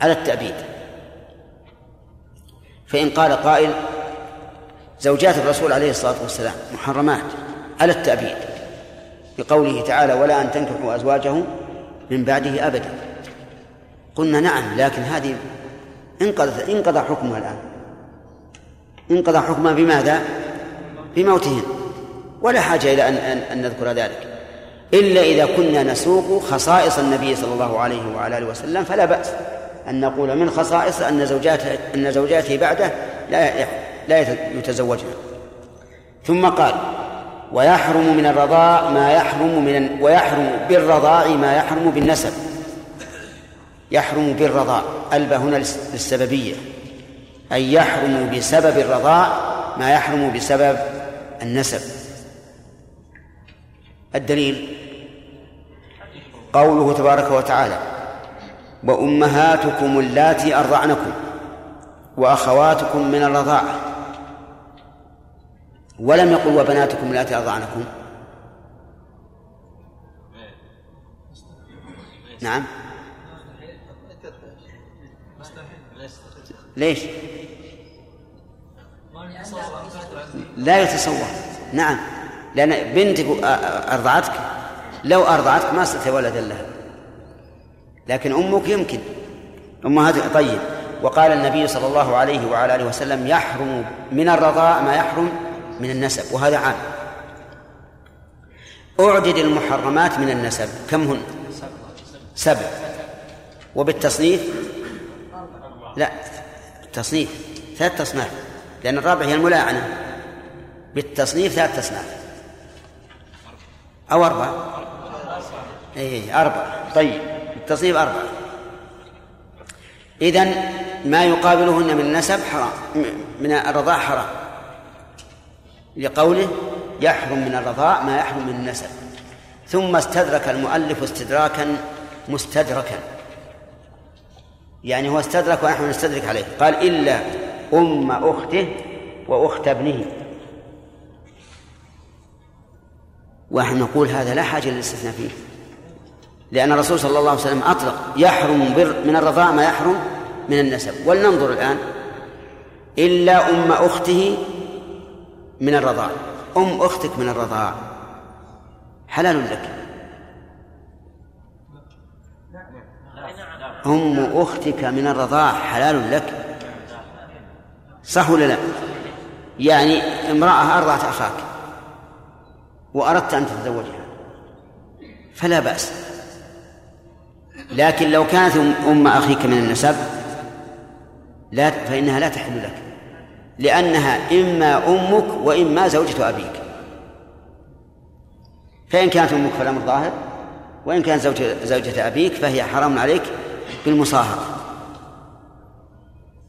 على التأبيد. فإن قال قائل زوجات الرسول عليه الصلاة والسلام محرمات. على التأبيد. بقوله تعالى ولا أن تنكحوا أزواجه من بعده أبدا. قلنا نعم لكن هذه انقضى انقضى حكمها الآن. انقضى حكمها بماذا؟ بموتهن ولا حاجة إلى أن, أن, أن نذكر ذلك. إلا إذا كنا نسوق خصائص النبي صلى الله عليه وعلى آله وسلم فلا بأس أن نقول من خصائص أن زوجاته أن زوجاته بعده لا لا يتزوجن. ثم قال ويحرم من الرضاع ما يحرم من ويحرم بالرضاع ما يحرم بالنسب. يحرم بالرضاع. البه هنا للسببية. أي يحرم بسبب الرضاع ما يحرم بسبب النسب. الدليل قوله تبارك وتعالى وأمهاتكم اللاتي أرضعنكم وأخواتكم من الرضاعة. ولم يقل وبناتكم اللاتي أرضعنكم. نعم. ليش؟ لا يتصور. نعم. لأن بنتك أرضعتك. لو أرضعتك ما استطيع ولدا لها. لكن أمك يمكن. أمهات طيب. وقال النبي صلى الله عليه وعلى آله وسلم يحرم من الرضاء ما يحرم من النسب. وهذا عام. أعدد المحرمات من النسب. كم هن؟ سبع. وبالتصنيف؟ لا. التصنيف ثلاث تصنيف. لأن الرابع هي الملاعنة. بالتصنيف ثلاث تصنيف أو أربعة. أي أربعة. طيب التصنيف أربعة. إذن ما يقابلهن من النسب حرام من الرضاع حرام. لقوله يحرم من الرضاع ما يحرم من النسب. ثم استدرك المؤلف استدراكا مستدركا. يعني هو استدرك ونحن نستدرك عليه. قال إلا أم أخته وأخت ابنه. ونحن نقول هذا لا حاجة للاستثناء فيه. لأن الرسول صلى الله عليه وسلم أطلق يحرم من الرضاع ما يحرم من النسب. ولننظر الآن. إلا أم أخته من الرضاع. أم أختك من الرضاع. حلال لك. أم أختك من الرضاع حلال لك. صح ولا لا؟ يعني امرأة أرضعت أخاك وأردت أن تتزوجها فلا بأس. لكن لو كانت أم أخيك من النسب لا فإنها لا تحل لك لأنها إما أمك وإما زوجة أبيك. فإن كانت أمك فالأمر ظاهر وإن كانت زوجة, زوجة أبيك فهي حرام عليك بالمصاهرة.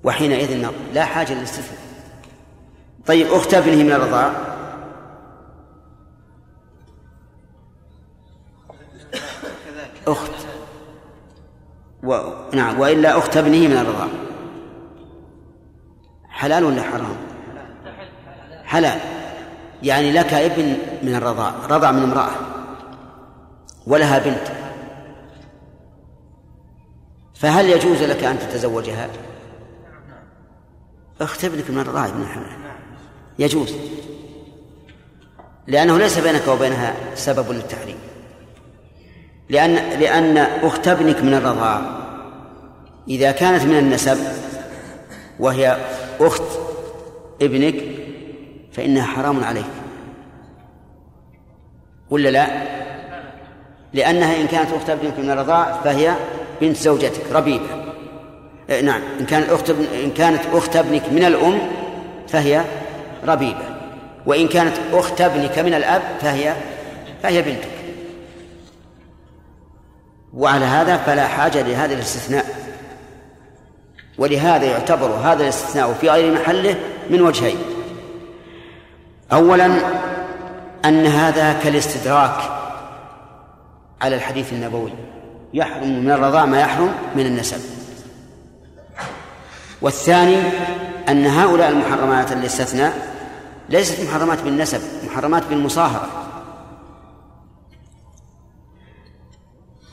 وحينئذ لا حاجة للاستثناء. طيب أخت ابنه من الرضاع. أخت. و... نعم وإلا أخت ابنه من الرضاع. حلال ولا حرام؟ حلال. يعني لك ابن من الرضاع رضع من امرأة ولها بنت. فهل يجوز لك أن تتزوجها؟ أخت ابنك من الرضاع ابن الحلال يجوز. لأنه ليس بينك وبينها سبب للتحريم. لأن لأن أخت ابنك من الرضاع إذا كانت من النسب وهي أخت ابنك فإنها حرام عليك. ولا لا؟ لأنها إن كانت أخت ابنك من الرضاع فهي بنت زوجتك ربيبة. نعم. إن كانت أخت إن كانت أخت ابنك من الأم فهي ربيبة. وإن كانت أخت ابنك من الأب فهي فهي بنتك. وعلى هذا فلا حاجة لهذا الاستثناء. ولهذا يعتبر هذا الاستثناء في غير محله من وجهين. أولا أن هذا كالاستدراك على الحديث النبوي. يحرم من الرضاع ما يحرم من النسب. والثاني أن هؤلاء المحرمات الاستثناء ليست محرمات بالنسب محرمات بالمصاهرة.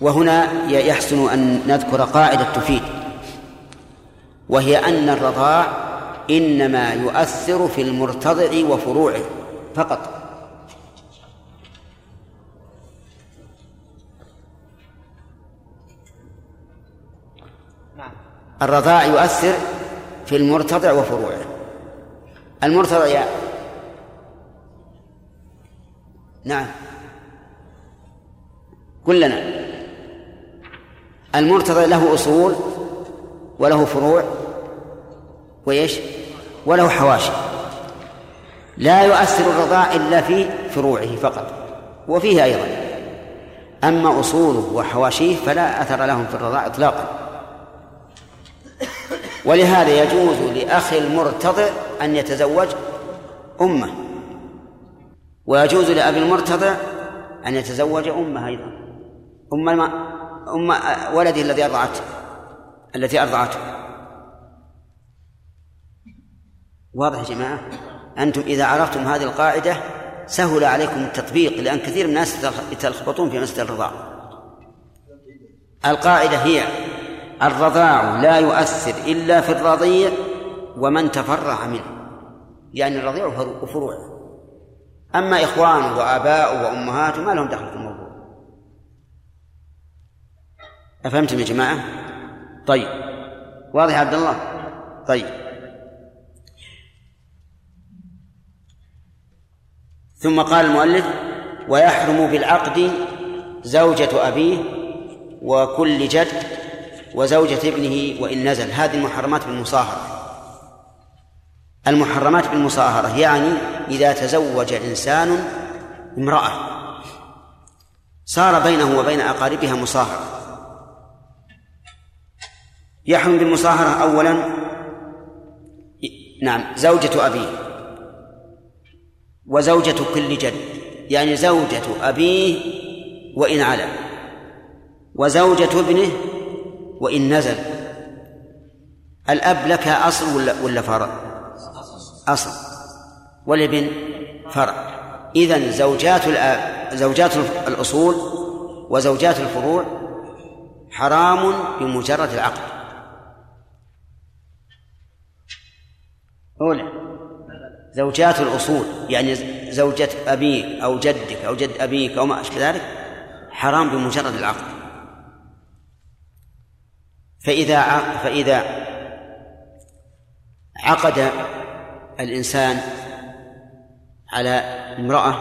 وهنا يحسن أن نذكر قاعدة تفيد وهي أن الرضاع إنما يؤثر في المرتضع وفروعه فقط. الرضاع يؤثر في المرتضع وفروعه. المرتضى نعم. قل لنا المرتضى له أصول وله فروع وإيش؟ وله حواشي. لا يؤثر الرضاع إلا في فروعه فقط. وفيه أيضا. أما أصوله وحواشيه فلا أثر لهم في الرضاع إطلاقا. ولهذا يجوز لأخي المرتضع أن يتزوج أمه. ويجوز لأبي المرتضع أن يتزوج أمه أيضا. أم الم... أم ولده الذي أرضعته التي أرضعته. واضح يا جماعة؟ أنتم إذا عرفتم هذه القاعدة سهل عليكم التطبيق لأن كثير من الناس يتلخبطون في مسألة الرضاع القاعدة هي الرضاع لا يؤثر إلا في الرضيع ومن تفرع منه. يعني الرضيع وفروع أما إخوانه وآباؤه وأمهاته ما لهم دخل في الموضوع. أفهمتم يا جماعة؟ طيب. واضح عبد الله؟ طيب. ثم قال المؤلف ويحرم بالعقد زوجة أبيه وكل جد وزوجة ابنه وإن نزل. هذه المحرمات بالمصاهرة. المحرمات بالمصاهرة يعني إذا تزوج إنسان امرأة صار بينه وبين أقاربها مصاهرة. يحرم بالمصاهرة أولا نعم زوجة أبيه وزوجة كل جد. يعني زوجة أبيه وإن علا وزوجة ابنه وإن نزل. الأب لك أصل ولا ولا فرع؟ أصل. والابن فرع. إذا زوجات الآب زوجات الأصول وزوجات الفروع حرام بمجرد العقد أولى. زوجات الأصول يعني زوجة أبيك أو جدك أو جد أبيك أو ما أشبه ذلك حرام بمجرد العقد فإذا فإذا عقد الإنسان على امرأة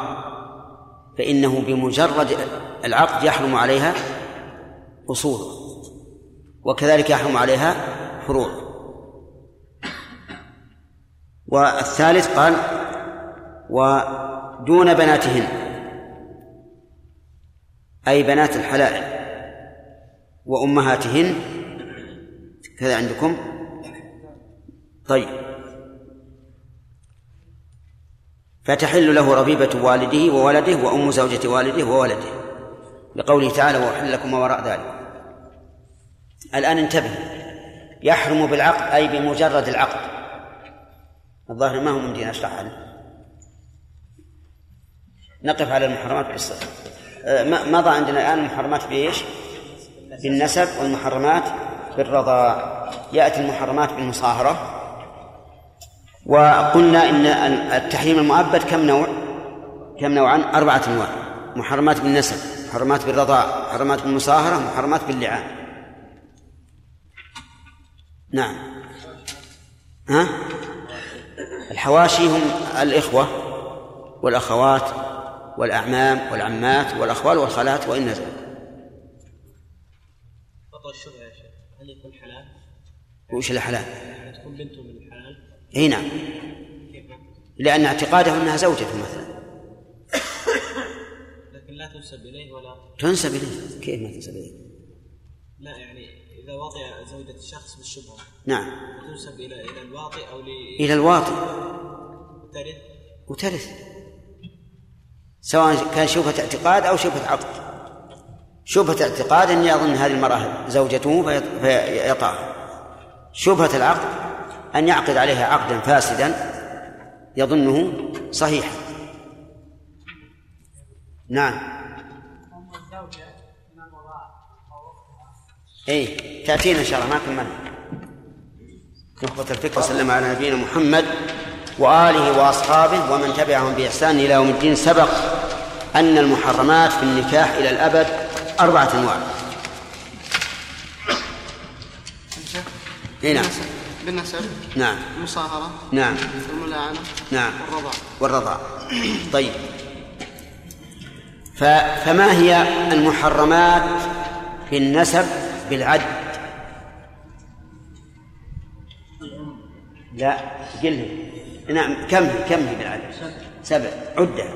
فإنه بمجرد العقد يحرم عليها أصول وكذلك يحرم عليها فروع. والثالث قال ودون بناتهن أي بنات الحلال وأمهاتهن كذا عندكم؟ طيب. فتحل له ربيبة والده وولده وأم زوجة والده وولده. لقوله تعالى وأحل لكم ما وراء ذلك. الآن انتبه. يحرم بالعقد أي بمجرد العقد. الظاهر ما هو ممكن أشرح نقف على المحرمات بالصدق مضى عندنا الآن المحرمات بإيش؟ بالنسب والمحرمات بالرضاع يأتي المحرمات بالمصاهرة وقلنا إن التحريم المؤبد كم نوع؟ كم نوعا؟ أربعة أنواع محرمات بالنسب محرمات بالرضاع محرمات بالمصاهرة محرمات باللعان نعم ها؟ الحواشي هم الإخوة والأخوات والأعمام والعمات والأخوال والخالات وإن نزلوا الشبهة يا شيخ هل يكون حلال؟ وش الحلال؟ تكون بنته من الحلال؟ إي نعم. لأن اعتقاده أنها زوجته مثلا. لكن لا تنسب إليه ولا؟ تنسب إليه. كيف ما تنسب إليه؟ لا يعني إذا وطئ زوجة الشخص بالشبهة. نعم. تنسب إلى إلى الواطئ أو ل إلى الواطئ. ترث وترث. سواء كان شبهة اعتقاد أو شبهة عقد. شبهة اعتقاد أني أظن هذه المرأة زوجته فيطأها شبهة العقد أن يعقد عليها عقدا فاسدا يظنه صحيحا. نعم. اي تأتينا إن شاء الله ما كملنا نخبة الفكر وسلم على نبينا محمد وآله وأصحابه ومن تبعهم بإحسان إلى يوم الدين. سبق أن المحرمات في النكاح إلى الأبد أربعة أنواع. إيه نعم. بالنسب. نعم. المصاهرة. نعم. الملاعنة. نعم. والرضاع. والرضاع. طيب. ف... فما هي المحرمات في النسب بالعد؟ لا. قل لي. نعم. كم هي كم هي بالعد؟ سبع. عدة.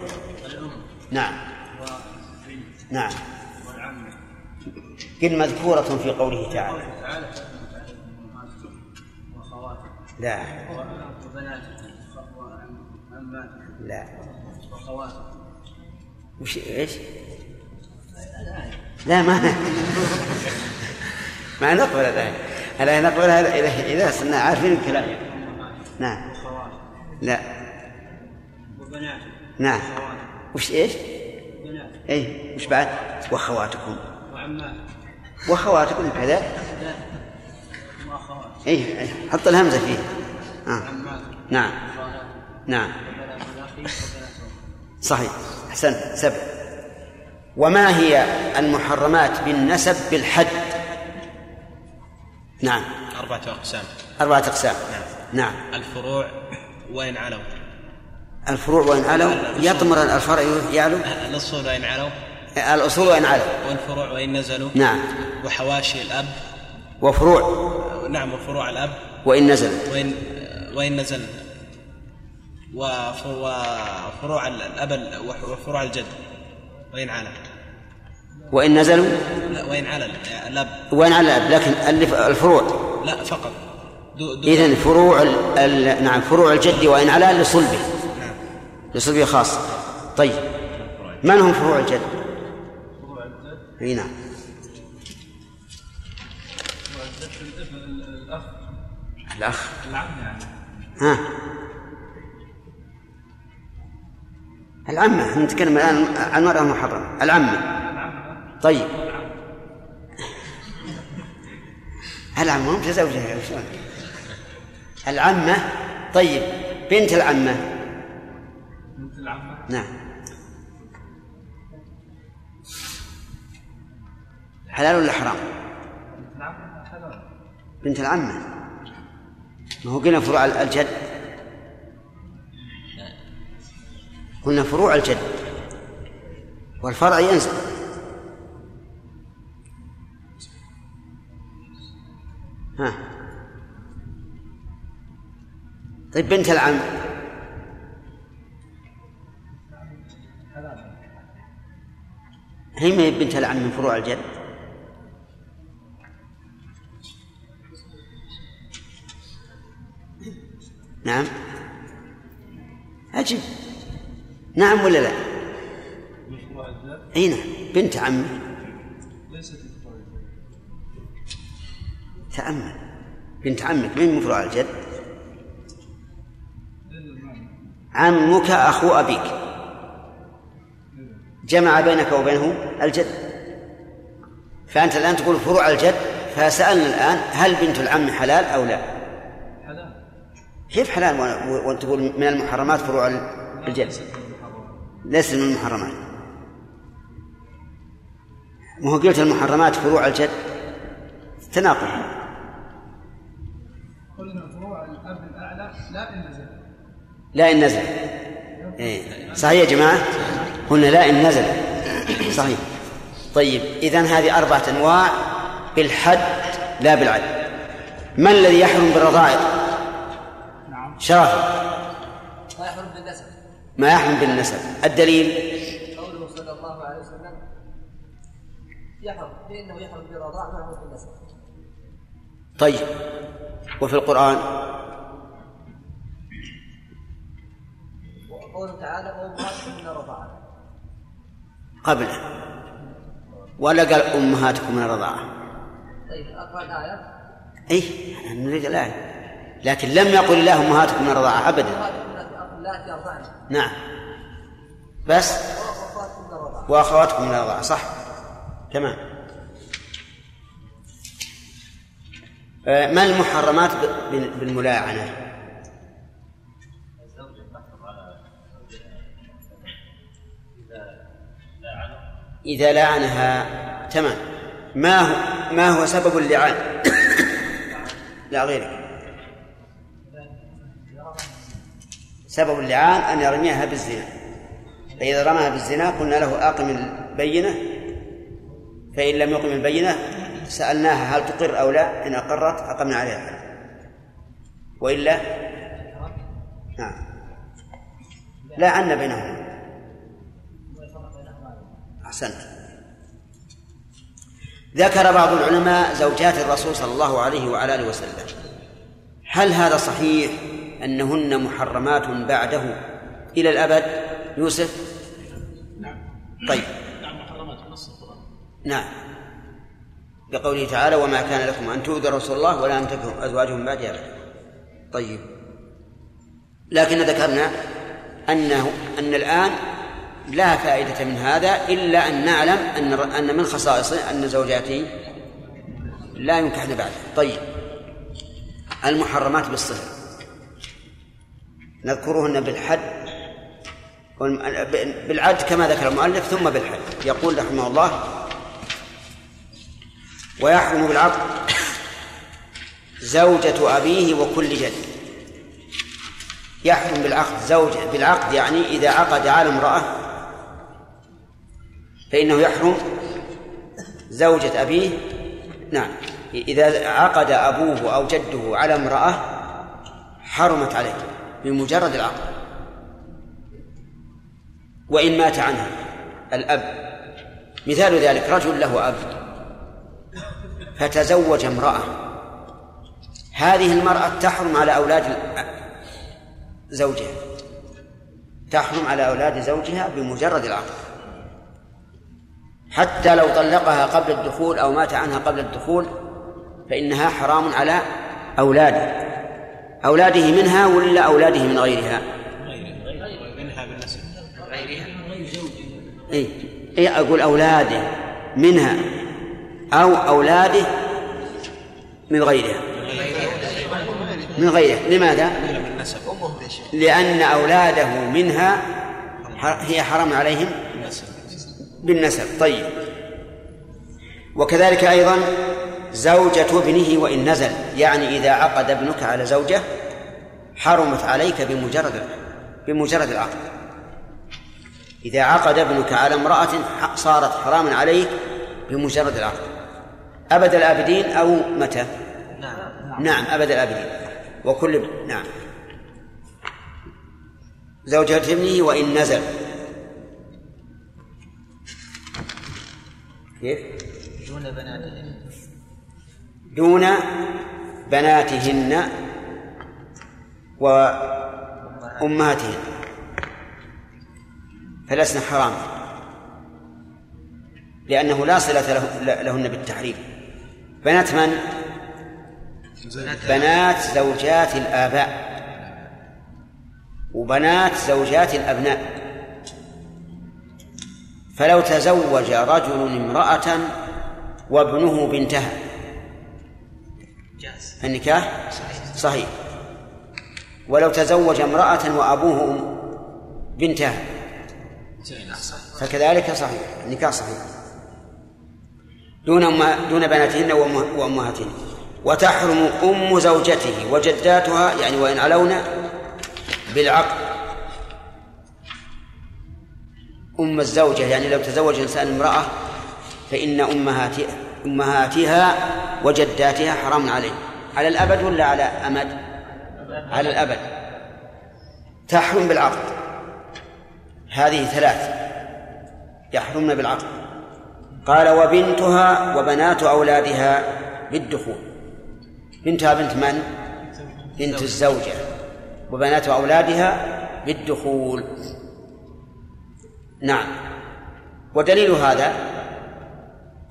نعم. نعم. قل مذكورة في قوله تعالى. لا. لا. وش إيش؟ لا ما ما نقبل الآية الآية نقبلها إذا إذا صرنا عارفين الكلام؟ نعم لا. نعم وش إيش؟ اي وش بعد؟ وأخواتكم. وأخواتكم كذا اي أي. حط الهمزة فيه. آه. نعم. نعم. صحيح. أحسنت. سبع. وما هي المحرمات بالنسب بالحد؟ نعم. أربعة أقسام. أربعة أقسام. نعم. الفروع وإن علوا الفروع وإن علوا يطمر الفرع يعلو. الأصول وإن علوا الأصول وإن علوا والفروع وإن نزلوا. نعم. وحواشي الأب. وفروع. نعم وفروع الأب. وإن نزل وإن وإن نزل وف- وفروع الأب وفروع الجد. وإن على وإن نزلوا؟ لا وإن على الأب. وإن على الأب لكن اللي- الفروع. لا فقط. إذن فروع ال... ال... نعم فروع الجد وإن على لصلبه. لصلبه خاص. طيب. من هم فروع الجد؟ إي نعم. الأخ. ها؟ العمة. نتكلم الآن عن المرأة المحرمة. العمة. طيب. العمة مو؟ العمة. طيب. بنت العمة. بنت العمة. نعم. حلال ولا حرام؟ بنت العمة. حلال. بنت العمة. ما هو قلنا فروع الجد. قلنا فروع الجد. والفرع ينزل. ها. طيب بنت العم. هي ما هي بنت العم من فروع الجد؟ نعم. أجب نعم ولا لا؟ أي نعم. بنت عمه ليست تأمل. بنت عمك من مفروع الجد؟ عمك أخو أبيك. جمع بينك وبينه الجد. فأنت الآن تقول فروع الجد؟ فسألنا الآن هل بنت العم حلال أو لا؟ كيف حلال و- وأنت تقول من المحرمات فروع الجد ليس من المحرمات. ما هو قلت المحرمات فروع الجد تناقض. قلنا فروع الأب الأعلى لا إن نزل. لا إن نزل. إيه. صحيح يا جماعة؟ قلنا لا إن نزل. صحيح. طيب إذا هذه أربعة أنواع بالحد لا بالعد ما الذي يحرم بالرضاعة؟ شرفا ما يحرم بالنسب. ما يحرم بالنسب. الدليل؟ قوله صلى الله عليه وسلم يحرم فإنه يحرم بالرضاع ما يحرم بالنسب. طيب. وفي القرآن؟ وقوله تعالى وأمهاتكم من الرضاعة قبله ولا قال أمهاتكم من الرضاعة طيب أقرأ الآية. أنا نريد الآية. لكن لم يقل الله أمهاتكم من اللاتي أرضعن نعم. بس؟ وأخواتكم من الرضاعة صح. تمام. آه، ما المحرمات ب- بال- بالملاعنة؟ إذا لعنها تمام. ما هو ما هو سبب اللعان؟ [coughs] لا غيرك. سبب اللعان أن يرميها بالزنا. فإذا رماها بالزنا قلنا له أقم البينة فإن لم يقم البينة سألناها هل تقر أو لا إن أقرت أقمنا عليها. الحد وإلا؟ نعم. لا عنا بينهم أحسنت. ذكر بعض العلماء زوجات الرسول صلى الله عليه وعلى آله وسلم. هل هذا صحيح؟ أنهن محرمات بعده. إلى الأبد يوسف؟ طيب. نعم محرمات نص القرآن. نعم. بقوله تعالى وما كان لكم أن تؤذوا رسول الله ولا أن تكرهوا أزواجهم بعد أبدا طيب. لكن ذكرنا أنه أن الآن لا فائدة من هذا إلا أن نعلم أن أن من خصائصه أن زوجاته لا ينكحن بعده طيب. المحرمات بالصهر نذكرهن بالحد بالعد كما ذكر المؤلف ثم بالحد. يقول رحمه الله ويحرم بالعقد زوجة أبيه وكل جد. يحرم بالعقد زوج بالعقد يعني إذا عقد على امرأة فإنه يحرم زوجة أبيه. نعم. إذا عقد أبوه أو جده على امرأة حرمت عليه. بمجرد العقد وإن مات عنها الأب مثال ذلك رجل له أب فتزوج امرأة. هذه المرأة تحرم على أولاد زوجها. تحرم على أولاد زوجها بمجرد العقد حتى لو طلقها قبل الدخول أو مات عنها قبل الدخول فإنها حرام على أولاده أولاده منها ولا أولاده من غيرها؟ منها بالنسب إيه إيه أقول أولاده منها أو أولاده من غيرها. من غيرها. لماذا؟ لأن أولاده منها هي حرام عليهم بالنسب. طيب. وكذلك أيضا زوجة ابنه وإن نزل. يعني إذا عقد ابنك على زوجة حرمت عليك بمجرد بمجرد العقد. إذا عقد ابنك على امرأة صارت حراما عليك بمجرد العقد. أبد الآبدين أو متى؟ نعم. نعم أبد الآبدين. وكل نعم. زوجة ابنه وإن نزل. كيف؟ دون بناتهن دون بناتهن وأمهاتهن. فلسن حرام. لأنه لا صلة له لهن بالتحريم. بنات من؟ بنات زوجات الآباء. وبنات زوجات الأبناء. فلو تزوج رجل امرأة وابنه بنتها النكاح صحيح. ولو تزوج امرأة وأبوه بنتها فكذلك صحيح. النكاح صحيح. دون دون بناتهن وأمهاتهن. وتحرم أم زوجته وجداتها يعني وإن علونا بالعقد أم الزوجة يعني لو تزوج إنسان امرأة فإن أمهاتها أمهاتها وجداتها حرام عليه. على الأبد ولا على أمد؟ على الأبد. تحرم بالعقد. هذه ثلاث. يحرمن بالعقد. قال وبنتها وبنات أولادها بالدخول. بنتها بنت من؟ بنت الزوجة. وبنات أولادها بالدخول. نعم. ودليل هذا؟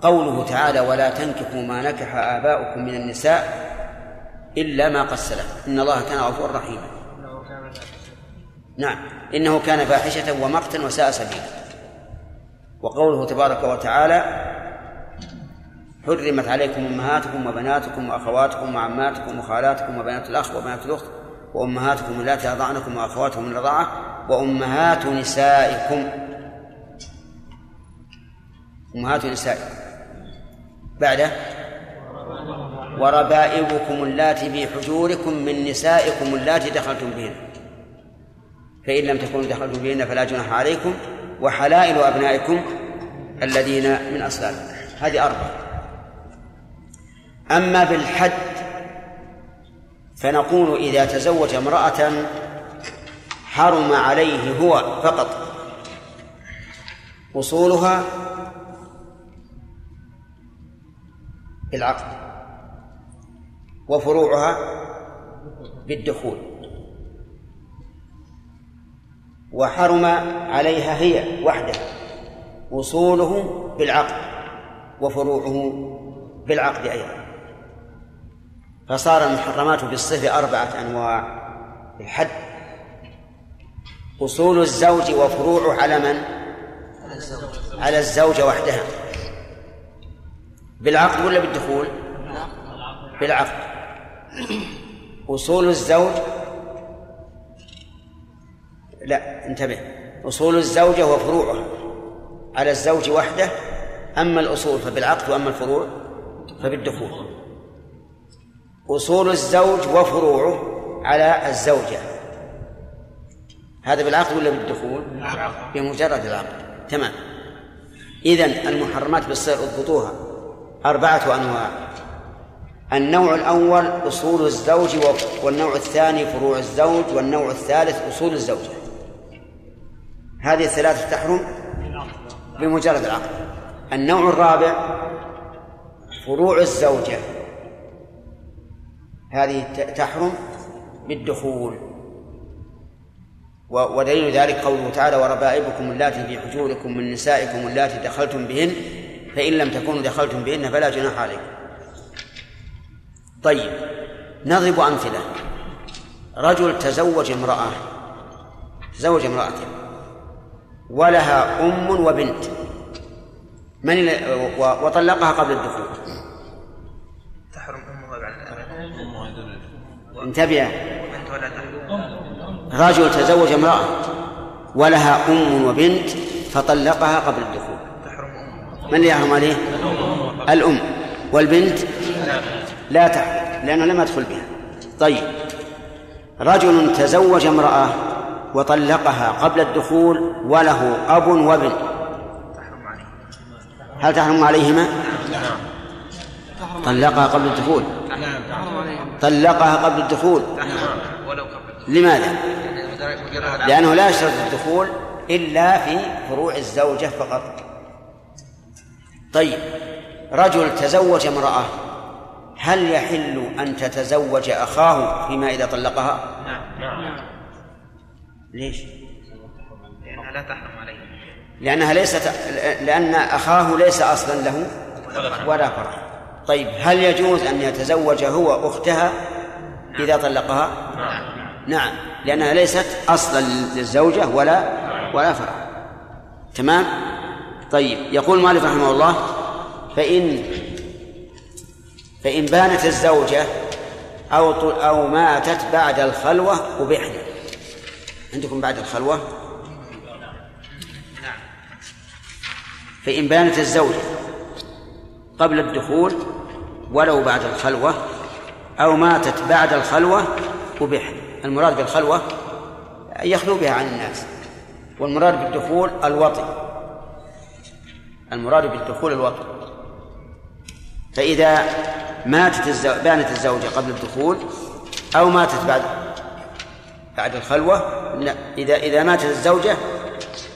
قوله تعالى ولا تنكحوا ما نكح آباؤكم من النساء إلا ما قد سلف. إن الله كان غفورا رحيما. نعم. إنه كان فاحشة ومقتا وساء سبيلا. وقوله تبارك وتعالى حرمت عليكم أمهاتكم وبناتكم وأخواتكم وعماتكم وخالاتكم وبنات الأخ وبنات الأخت وأمهاتكم اللاتي أرضعنكم وأخواتكم من الرضاعة وأمهات نسائكم. أمهات نسائكم. بعده وربائبكم اللاتي في حجوركم من نسائكم اللاتي دخلتم بهن. فإن لم تكونوا دخلتم بهن فلا جناح عليكم وحلائل أبنائكم الذين من أصلابكم هذه أربعة. أما بالحد فنقول إذا تزوج امرأة حرم عليه هو فقط. أصولها بالعقد وفروعها بالدخول. وحرم عليها هي وحدها وصوله بالعقد وفروعه بالعقد أيضا. فصار المحرمات بالصفة أربعة أنواع. الحد أصول الزوج وفروعه على من؟ على الزوجة وحدها. بالعقد ولا بالدخول؟ بالعقد. أصول الزوج لا انتبه. أصول الزوجة وفروعها على الزوج وحده أما الأصول فبالعقد وأما الفروع فبالدخول. أصول الزوج وفروعه على الزوجة. هذا بالعقد ولا بالدخول؟ بمجرد العقد. تمام. إذن المحرمات بالصير اضبطوها. أربعة أنواع. النوع الأول أصول الزوج والنوع الثاني فروع الزوج والنوع الثالث أصول الزوجة هذه الثلاثة تحرم؟ بمجرد العقد. النوع الرابع فروع الزوجة هذه تحرم بالدخول. ودليل ذلك قوله تعالى وربائبكم اللاتي في حجوركم من نسائكم اللاتي دخلتم بهن فإن لم تكونوا دخلتم بهن فلا جناح عليكم. طيب نضرب أمثلة. رجل تزوج امرأة تزوج امرأة. ولها أم وبنت. من وطلقها قبل الدخول. تحرم أمها انتبه. رجل تزوج امرأة ولها أم وبنت فطلقها قبل الدخول. من اللي يحرم عليه؟ الأم. والبنت؟ لا تحرم لأنه لم يدخل بها. طيب. رجل تزوج امرأة وطلقها قبل الدخول وله أب وابن. هل تحرم عليهما؟ طلقها قبل الدخول. طلقها قبل الدخول. لماذا؟ لأنه لا يشترط الدخول إلا في فروع الزوجة فقط. طيب رجل تزوج امرأة هل يحل أن تتزوج أخاه فيما إذا طلقها؟ نعم ليش؟ لأنها لا تحرم عليه لأنها ليست لأن أخاه ليس أصلا له ولا فرع طيب هل يجوز أن يتزوج هو أختها إذا طلقها؟ نعم لأنها ليست أصلا للزوجة ولا ولا فرع تمام؟ طيب يقول مالك رحمه الله فإن فإن بانت الزوجة أو أو ماتت بعد الخلوة أبحنا عندكم بعد الخلوة؟ فإن بانت الزوجة قبل الدخول ولو بعد الخلوة أو ماتت بعد الخلوة أبحنا المراد بالخلوة يخلو بها عن الناس والمراد بالدخول الوطي. المراد بالدخول الوطي فإذا ماتت الزو... بانت الزوجة قبل الدخول أو ماتت بعد بعد الخلوة إذا إذا ماتت الزوجة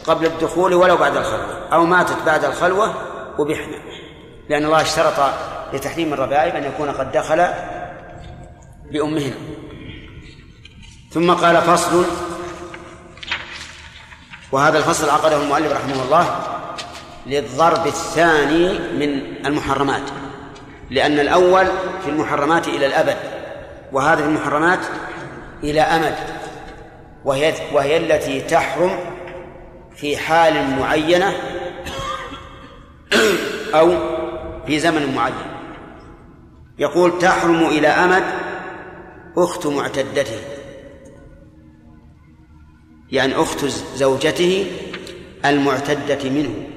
قبل الدخول ولو بعد الخلوة أو ماتت بعد الخلوة وبحنا. لأن الله اشترط لتحريم الربائب أن يكون قد دخل بأمهن. ثم قال فصل وهذا الفصل عقده المؤلف رحمه الله للضرب الثاني من المحرمات لأن الأول في المحرمات إلى الأبد وهذا في المحرمات إلى أمد وهي وهي التي تحرم في حال معينة أو في زمن معين. يقول تحرم إلى أمد أخت معتدته يعني أخت زوجته المعتدة منه.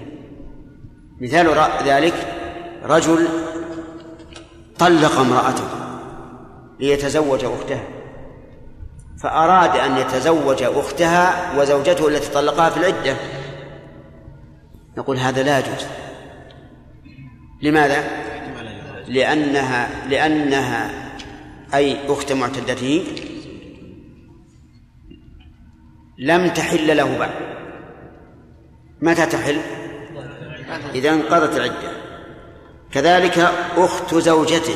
مثال ذلك رجل طلق امرأته ليتزوج أختها فأراد أن يتزوج أختها وزوجته التي طلقها في العدة نقول هذا لا يجوز لماذا؟ لأنها لأنها أي أخت معتدته لم تحل له بعد متى تحل؟ إذا انقضت العدة. كذلك أخت زوجته.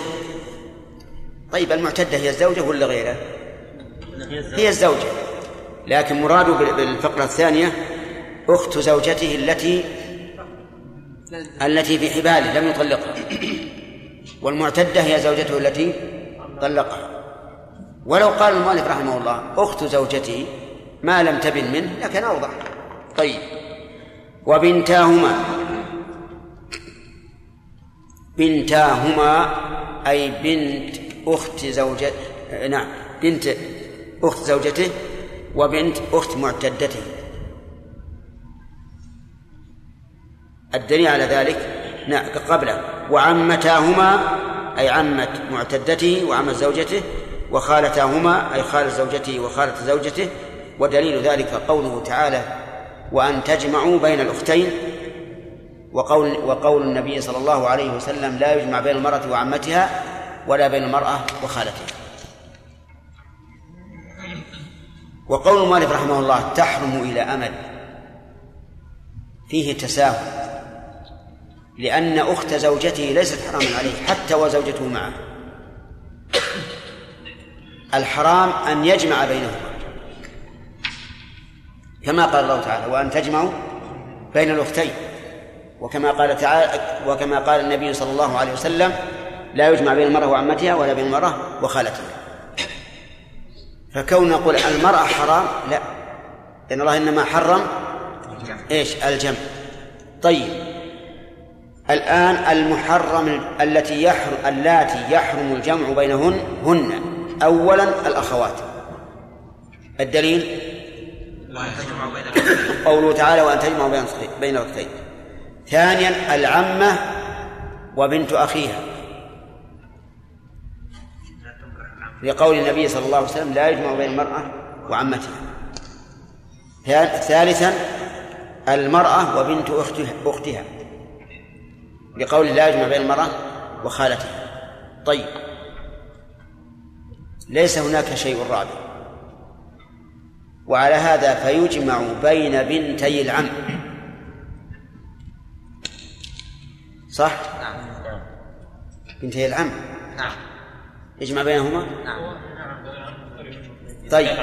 طيب المعتدة هي الزوجة ولا غيرها؟ هي الزوجة. لكن مراده بالفقرة الثانية أخت زوجته التي التي في حباله لم يطلقها. والمعتدة هي زوجته التي طلقها. ولو قال المؤلف رحمه الله أخت زوجته ما لم تبن منه لكن أوضح. طيب. وبنتاهما. بنتاهما أي بنت أخت زوجة نعم بنت أخت زوجته وبنت أخت معتدته. الدليل على ذلك نعم قبله. وعمتاهما أي عمة معتدته وعمة زوجته وخالتاهما أي خالة زوجته وخالة زوجته. ودليل ذلك قوله تعالى وأن تجمعوا بين الأختين وقول وقول النبي صلى الله عليه وسلم لا يجمع بين المرأة وعمتها ولا بين المرأة وخالتها. وقول المؤلف رحمه الله تحرم إلى أمد فيه تساهل لأن أخت زوجته ليست حراما عليه حتى وزوجته معه. الحرام أن يجمع بينهما. كما قال الله تعالى وأن تجمعوا بين الأختين وكما قال تعالى وكما قال النبي صلى الله عليه وسلم لا يجمع بين المرأة وعمتها ولا بين المرأة وخالتها. فكون نقول المرأة حرام لا. لأن الله إنما حرم إيش؟ الجمع. طيب. الآن المحرم التي يحرم اللاتي يحرم الجمع بينهن هن. أولا الأخوات. الدليل؟ قوله تعالى وأن تجمعوا بين بين الأختين ثانيا العمة وبنت أخيها. لقول النبي صلى الله عليه وسلم لا يجمع بين المرأة وعمتها. ثالثا المرأة وبنت أختها, أختها. لقول لا يجمع بين المرأة وخالتها. طيب. ليس هناك شيء رابع. وعلى هذا فيجمع بين بنتي العم. صح؟ نعم بنتي العم نعم يجمع بينهما؟ نعم طيب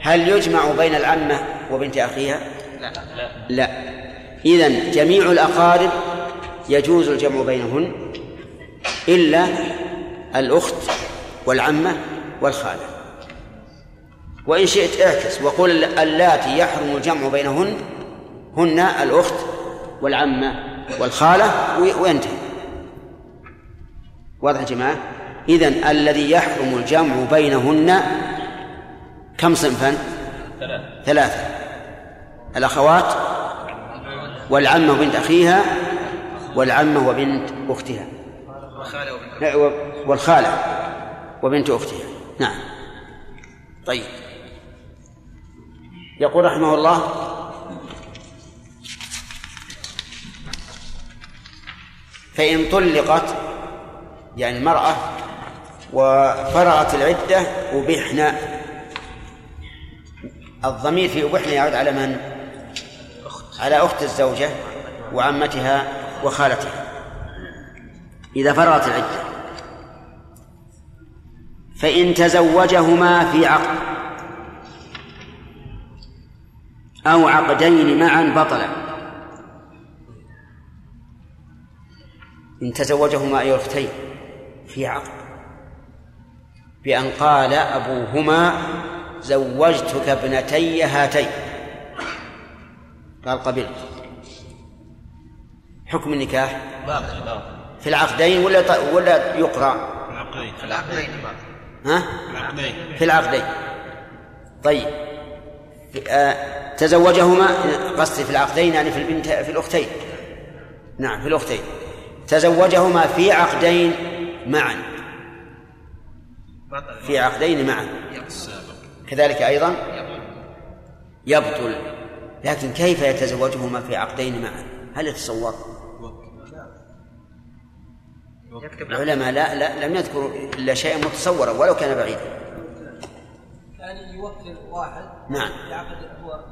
هل يجمع بين العمة وبنت أخيها؟ لا لا, لا. إذن جميع الأقارب يجوز الجمع بينهن إلا الأخت والعمة والخالة وإن شئت اعكس وقل اللاتي يحرم الجمع بينهن هن الأخت والعمة والخالة وينتهي. واضح يا جماعة؟ إذن الذي يحرم الجمع بينهن كم صنفا؟ ثلاثة ثلاثة. الأخوات والعمة بنت أخيها والعمة وبنت أختها. والخالة وبنت أختها. نعم. طيب. يقول رحمه الله فإن طلقت يعني المرأة وفرغت العدة أبحنا الضمير في أبحنا يعود على من؟ على أخت الزوجة وعمتها وخالتها. إذا فرغت العدة. فإن تزوجهما في عقد. أو عقدين معا بطلا. إن تزوجهما أي أختين في عقد. بأن قال أبوهما زوجتك ابنتي هاتين. قال قبلت. حكم النكاح في العقدين ولا ولا يقرأ؟ في العقدين. ها؟ في العقدين. طيب. آه تزوجهما قصدي في العقدين يعني في البنت في الأختين. نعم في الأختين. تزوجهما في عقدين معا. في عقدين معا. كذلك أيضا يبطل. لكن كيف يتزوجهما في عقدين معا؟ هل يتصور؟ العلماء لا, لا لم يذكروا إلا شيئا متصورا ولو كان بعيدا. يعني يوكل واحد نعم. يعقد هو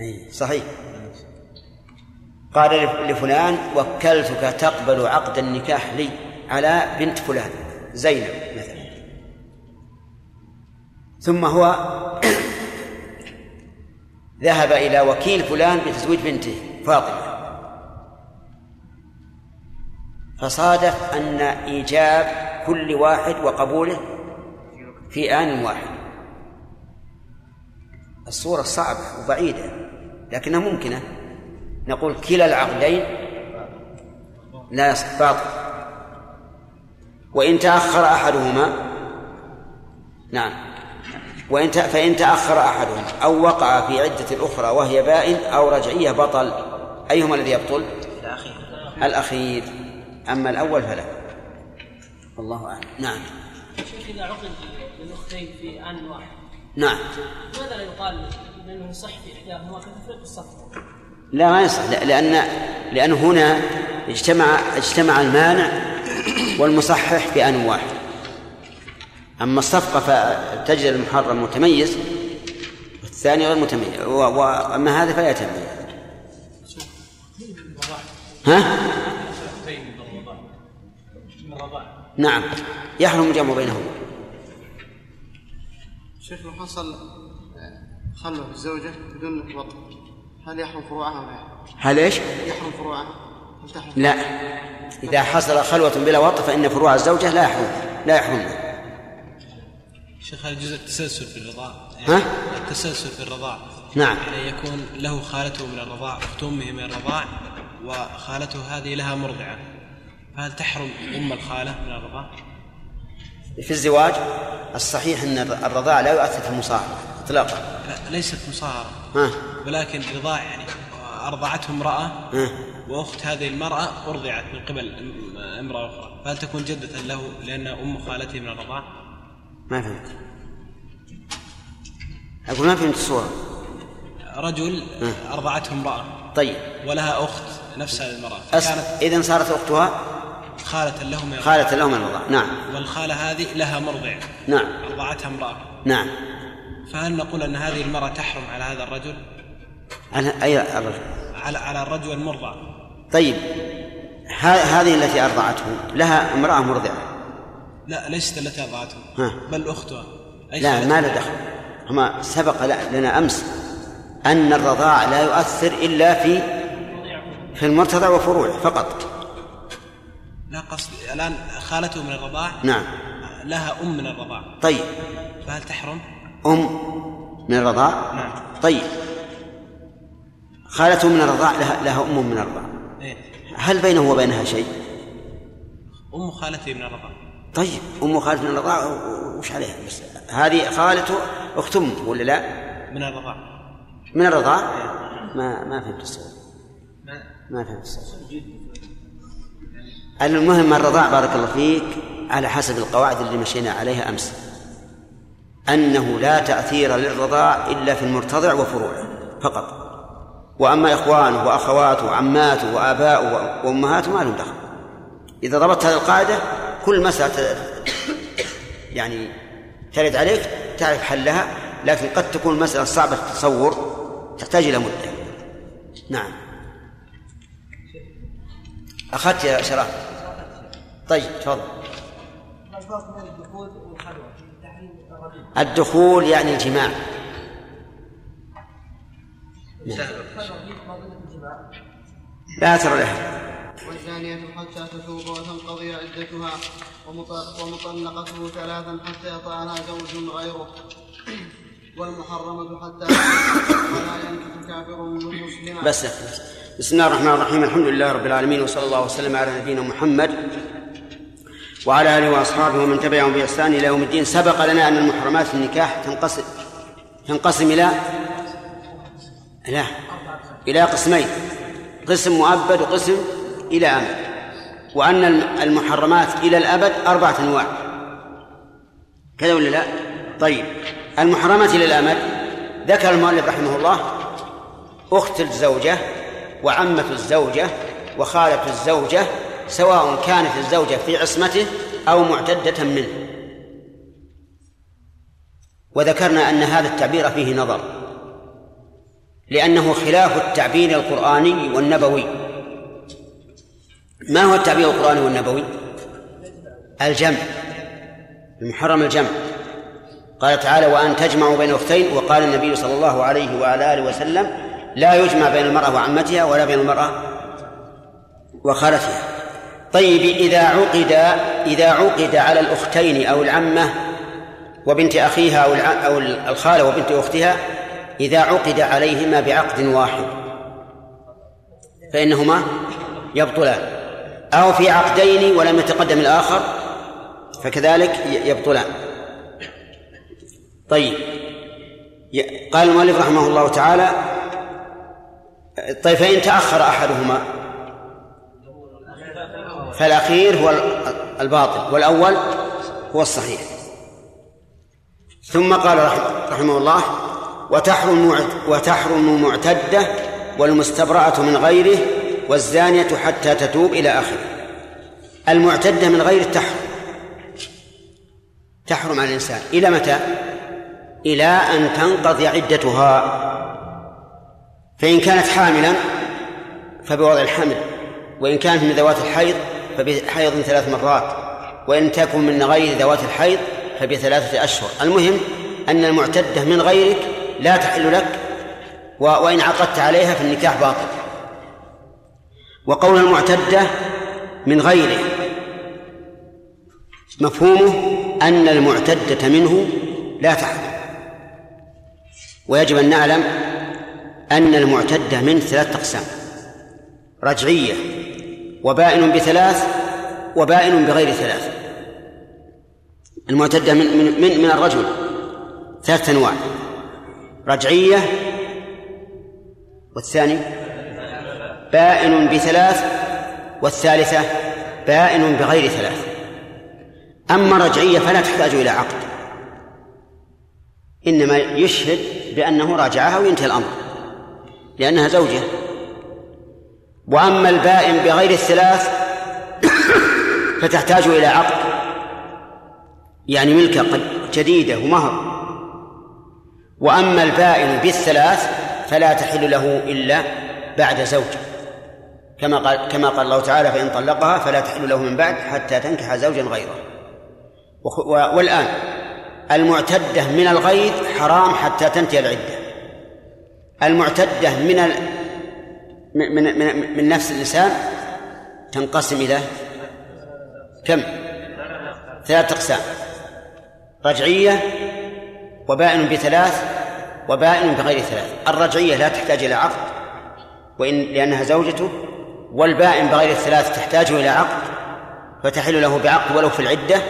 أي صحيح. قال لفلان وكلتك تقبل عقد النكاح لي على بنت فلان زينب مثلا. ثم هو [coughs] ذهب إلى وكيل فلان بتزويج بنته فاطمة. فصادف أن إيجاب كل واحد وقبوله في آن واحد. الصورة صعبة وبعيدة لكنها ممكنة. نقول كلا العقدين لا يصح باطل وإن تأخر أحدهما نعم. وإن ت- فإن تأخر أحدهما أو وقع في عدة الأخرى وهي بائن أو رجعية بطل أيهما الذي يبطل؟ الأخير. أما الأول فلا. والله أعلم. نعم. شيخ إذا عقد للأختين في آن واحد نعم. لماذا لا يقال بأنه يصح في إحداهما كتفريق الصفقة؟ لا ما يصح. لأن لأن هنا اجتمع اجتمع المانع والمصحح في آن واحد. أما الصفقة فتجد المحرم متميز والثاني غير متميز. وأما هذا فلا يتميز ها؟ نعم. يحرم الجمع بينهما. شيخ لو حصل خلوة الزوجة بدون وطن هل يحرم فروعها ولا لا؟ هل إيش؟ يحرم فروعها؟ هل تحرم لا إذا حصل خلوة بلا وطء فإن فروع الزوجة لا يحرم لا يحرم شيخ هل يجوز التسلسل في الرضاع؟ ها؟ التسلسل في الرضاع نعم. يعني يكون له خالته من الرضاع أخت أمه من الرضاع وخالته هذه لها مرضعة فهل تحرم أم الخالة من الرضاع؟ في الزواج الصحيح أن الرضاع لا يؤثر في المصاهرة إطلاقا لا ليست مصاهرة ولكن رضاع يعني أرضعته امرأة وأخت هذه المرأة أرضعت من قبل أم- امرأة أخرى. فهل تكون جدة له لأنها أم خالته من الرضاع؟ ما فهمت. أقول ما فهمت الصورة رجل أرضعته امرأة طيب. ولها أخت نفس هذه المرأة. فكانت إذا صارت أختها؟ خالة له من خالة له من الرضاع. نعم. والخالة هذه لها مرضع. نعم. أرضعتها امرأة. نعم. فهل نقول أن هذه المرأة تحرم على هذا الرجل؟ على أي الرجل؟ على على الرجل المرضع طيب. هذه التي أرضعته لها امرأة مرضعة. لا ليست التي أرضعته ها. بل أختها أي لا؟ ما له دخل. هما سبق لنا أمس أن الرضاع لا يؤثر إلا في في المرتضع وفروعه فقط. لا قصدي الآن خالته من الرضاع؟ نعم. لها أم من الرضاع. طيب. فهل تحرم؟ أم من الرضاع؟ طيب. خالته من الرضاع لها, لها أم من الرضاع. إيه. هل بينه وبينها شيء؟ أم خالته من الرضاع. طيب أم خالته من الرضاع وش عليها؟ بس هذه خالته أخت أمه ولا لا؟ من الرضاع. من الرضاع؟ ما ما فهمت السؤال. ما فهمت السؤال. المهم الرضاع بارك الله فيك على حسب القواعد اللي مشينا عليها أمس. أنه لا تأثير للرضاع إلا في المرتضع وفروعه فقط. وأما إخوانه وأخواته وعماته وآباؤه وأمهاته ما لهم دخل. إذا ضبطت هذه القاعدة كل مسألة يعني ترد عليك تعرف حلها لكن قد تكون مسألة صعبة التصور تحتاج إلى مدة. نعم. أخذت يا شرف. طيب تفضل والخلوة في تحريم الرجل؟ الدخول يعني الجماع. لا أثر لها. والزانية حتى تتوب وتنقضي عدتها ومط- ومطلقته ثلاثا حتى يطأها زوج غيره. والمحرمة حتى ولا ينكح كافر مسلما بس. بسم الله الرحمن الرحيم. الحمد لله رب العالمين وصلى الله وسلم على نبينا محمد وعلى آله وأصحابه ومن تبعهم بإحسان إلى يوم الدين. سبق لنا أن المحرمات في النكاح تنقسم تنقسم إلى لا إلى قسمين. قسم مؤبد وقسم إلى امد وأن المحرمات إلى الأبد أربعة أنواع. كذا ولا لا؟ طيب. المحرمة للأمد ذكر المؤلف رحمه الله أخت الزوجة وعمة الزوجة وخالة الزوجة سواء كانت الزوجة في عصمته أو معتدة منه. وذكرنا أن هذا التعبير فيه نظر لأنه خلاف التعبير القرآني والنبوي. ما هو التعبير القرآني والنبوي؟ الجمع المحرم الجمع. قال تعالى وأن تجمعوا بين أختين. وقال النبي صلى الله عليه وعلى آله وسلم لا يجمع بين المرأة وعمتها ولا بين المرأة وخالتها. طيب إذا عقد إذا عقد على الأختين أو العمة وبنت أخيها أو أو الخالة وبنت أختها إذا عقد عليهما بعقد واحد فإنهما يبطلان. أو في عقدين ولم يتقدم الآخر فكذلك يبطلان. طيب. قال المؤلف رحمه الله تعالى طيب فإن تأخر أحدهما. فالأخير هو الباطل والأول هو الصحيح. ثم قال رحمه الله وتحرم وتحرم معتدة والمستبرأة من غيره والزانية حتى تتوب إلى آخره. المعتدة من غير تحرم. تحرم على الإنسان. إلى متى؟ إلى أن تنقضي عدتها. فإن كانت حاملا فبوضع الحمل وإن كانت من ذوات الحيض فبحيض ثلاث مرات وإن تكن من غير ذوات الحيض فبثلاثة أشهر. المهم أن المعتدة من غيرك لا تحل لك وإن عقدت عليها فالنكاح باطل. وقول المعتدة من غيره مفهومه أن المعتدة منه لا تحل. ويجب أن نعلم أن المعتدة من ثلاثة أقسام رجعية وبائن بثلاث وبائن بغير ثلاث. المعتدة من من من, من الرجل ثلاثة أنواع. رجعية والثاني بائن بثلاث والثالثة بائن بغير ثلاث. أما رجعية فلا تحتاج إلى عقد. إنما يشهد بأنه راجعها وينتهي الأمر. لأنها زوجة. وأما البائن بغير الثلاث فتحتاج إلى عقد. يعني ملكة جديدة ومهر. وأما البائن بالثلاث فلا تحل له إلا بعد زوج كما قال كما قال الله تعالى فإن طلقها فلا تحل له من بعد حتى تنكح زوجا غيره. والآن المعتدة من الغيظ حرام حتى تنتهي العدة. المعتدة من. من من من نفس الإنسان تنقسم إلى كم؟ ثلاثة أقسام. رجعية وبائن بثلاث وبائن بغير ثلاث. الرجعية لا تحتاج إلى عقد وإن لأنها زوجته والبائن بغير الثلاث تحتاج إلى عقد فتحل له بعقد ولو في العدة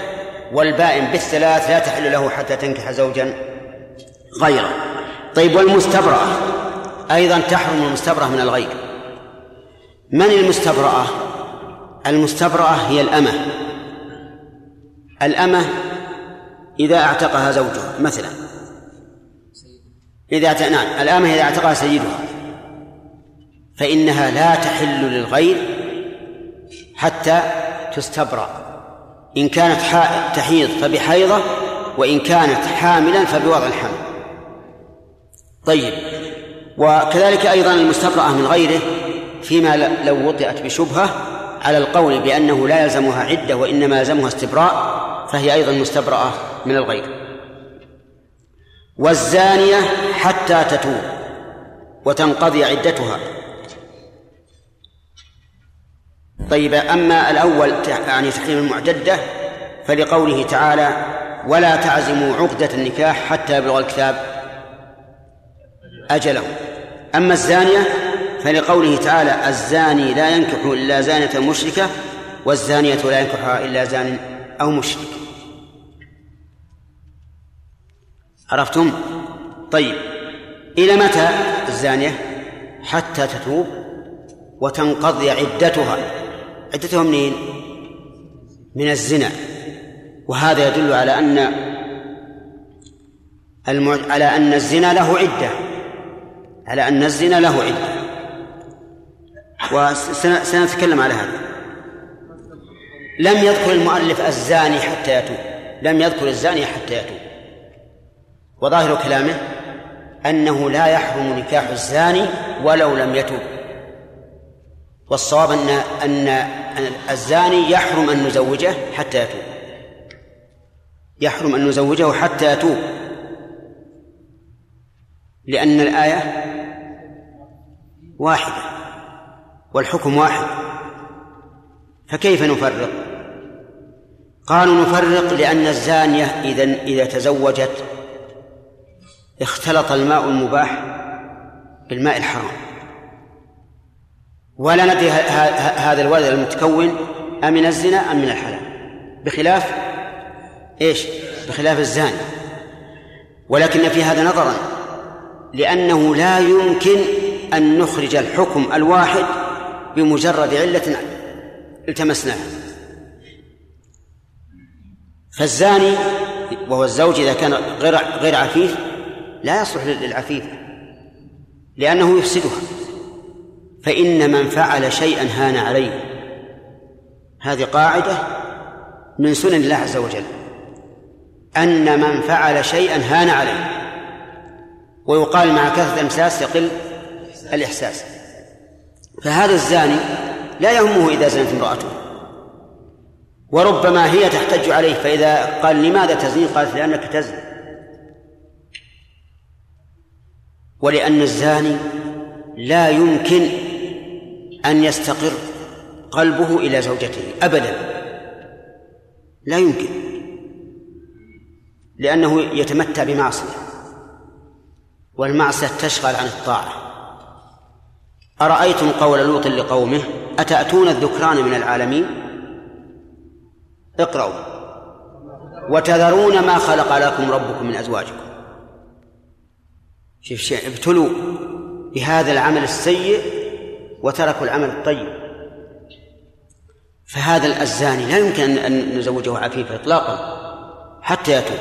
والبائن بالثلاث لا تحل له حتى تنكح زوجا غيره. طيب والمستبرأة؟ أيضا تحرم المستبرأة من الغير. من المستبرأة؟ المستبرأة هي الأمة. الأمة إذا أعتقها زوجها مثلا. إذا نعم الأمة إذا أعتقها سيدها. فإنها لا تحل للغير حتى تستبرأ. إن كانت تحيض فبحيضة وإن كانت حاملا فبوضع الحمل. طيب. وكذلك أيضا المستبرأة من غيره. فيما لو وطئت بشبهة على القول بأنه لا يلزمها عدة وإنما يلزمها استبراء فهي أيضا مستبرأة من الغير. والزانية حتى تتوب وتنقضي عدتها. طيب أما الأول يعني تحريم المعتدة فلقوله تعالى ولا تعزموا عقدة النكاح حتى يبلغ الكتاب أجله. أما الزانية فلقوله تعالى الزاني لا ينكح إلا زانية مشركة والزانية لا ينكحها إلا زان أو مشرك عرفتم؟ طيب إلى متى الزانية؟ حتى تتوب وتنقضي عدتها عدتها منين؟ من الزنا وهذا يدل على أن. على أن الزنا له عدة على أن الزنا له عدة وسنتكلم على هذا. لم يذكر المؤلف الزاني حتى يتوب. لم يذكر الزاني حتى يتوب. وظاهر كلامه أنه لا يحرم نكاح الزاني ولو لم يتوب. والصواب أن أن الزاني يحرم أن نزوجه حتى يتوب. يحرم أن نزوجه حتى يتوب. لأن الآية واحدة. والحكم واحد. فكيف نفرق؟ قالوا نفرق لأن الزانية إذا إذا تزوجت اختلط الماء المباح بالماء الحرام. ولا ندري هذا الولد المتكون أمن الزنا أم من الحلال. بخلاف إيش؟ بخلاف الزاني ولكن في هذا نظرا لأنه لا يمكن أن نخرج الحكم الواحد بمجرد علة التمسناها فالزاني وهو الزوج إذا كان غير غير عفيف لا يصلح للعفيف لأنه يفسدها. فإن من فعل شيئا هان عليه. هذه قاعدة من سنن الله عز وجل. أن من فعل شيئا هان عليه. ويقال مع كثرة الإمساس يقل الإحساس. فهذا الزاني لا يهمه إذا زنت امرأته. وربما هي تحتج عليه فإذا قال لماذا تزني قالت لأنك تزني. ولأن الزاني لا يمكن أن يستقر قلبه إلى زوجته أبدا. لا يمكن. لأنه يتمتع بمعصية والمعصية تشغل عن الطاعة. أرأيتم قول لوط لقومه أتأتون الذكران من العالمين؟ اقرأوا. وتذرون ما خلق لكم ربكم من أزواجكم. شوف شيء ابتلوا بهذا العمل السيء وتركوا العمل الطيب. فهذا الزاني لا يمكن أن نزوجه عفيفا إطلاقا حتى يتوب.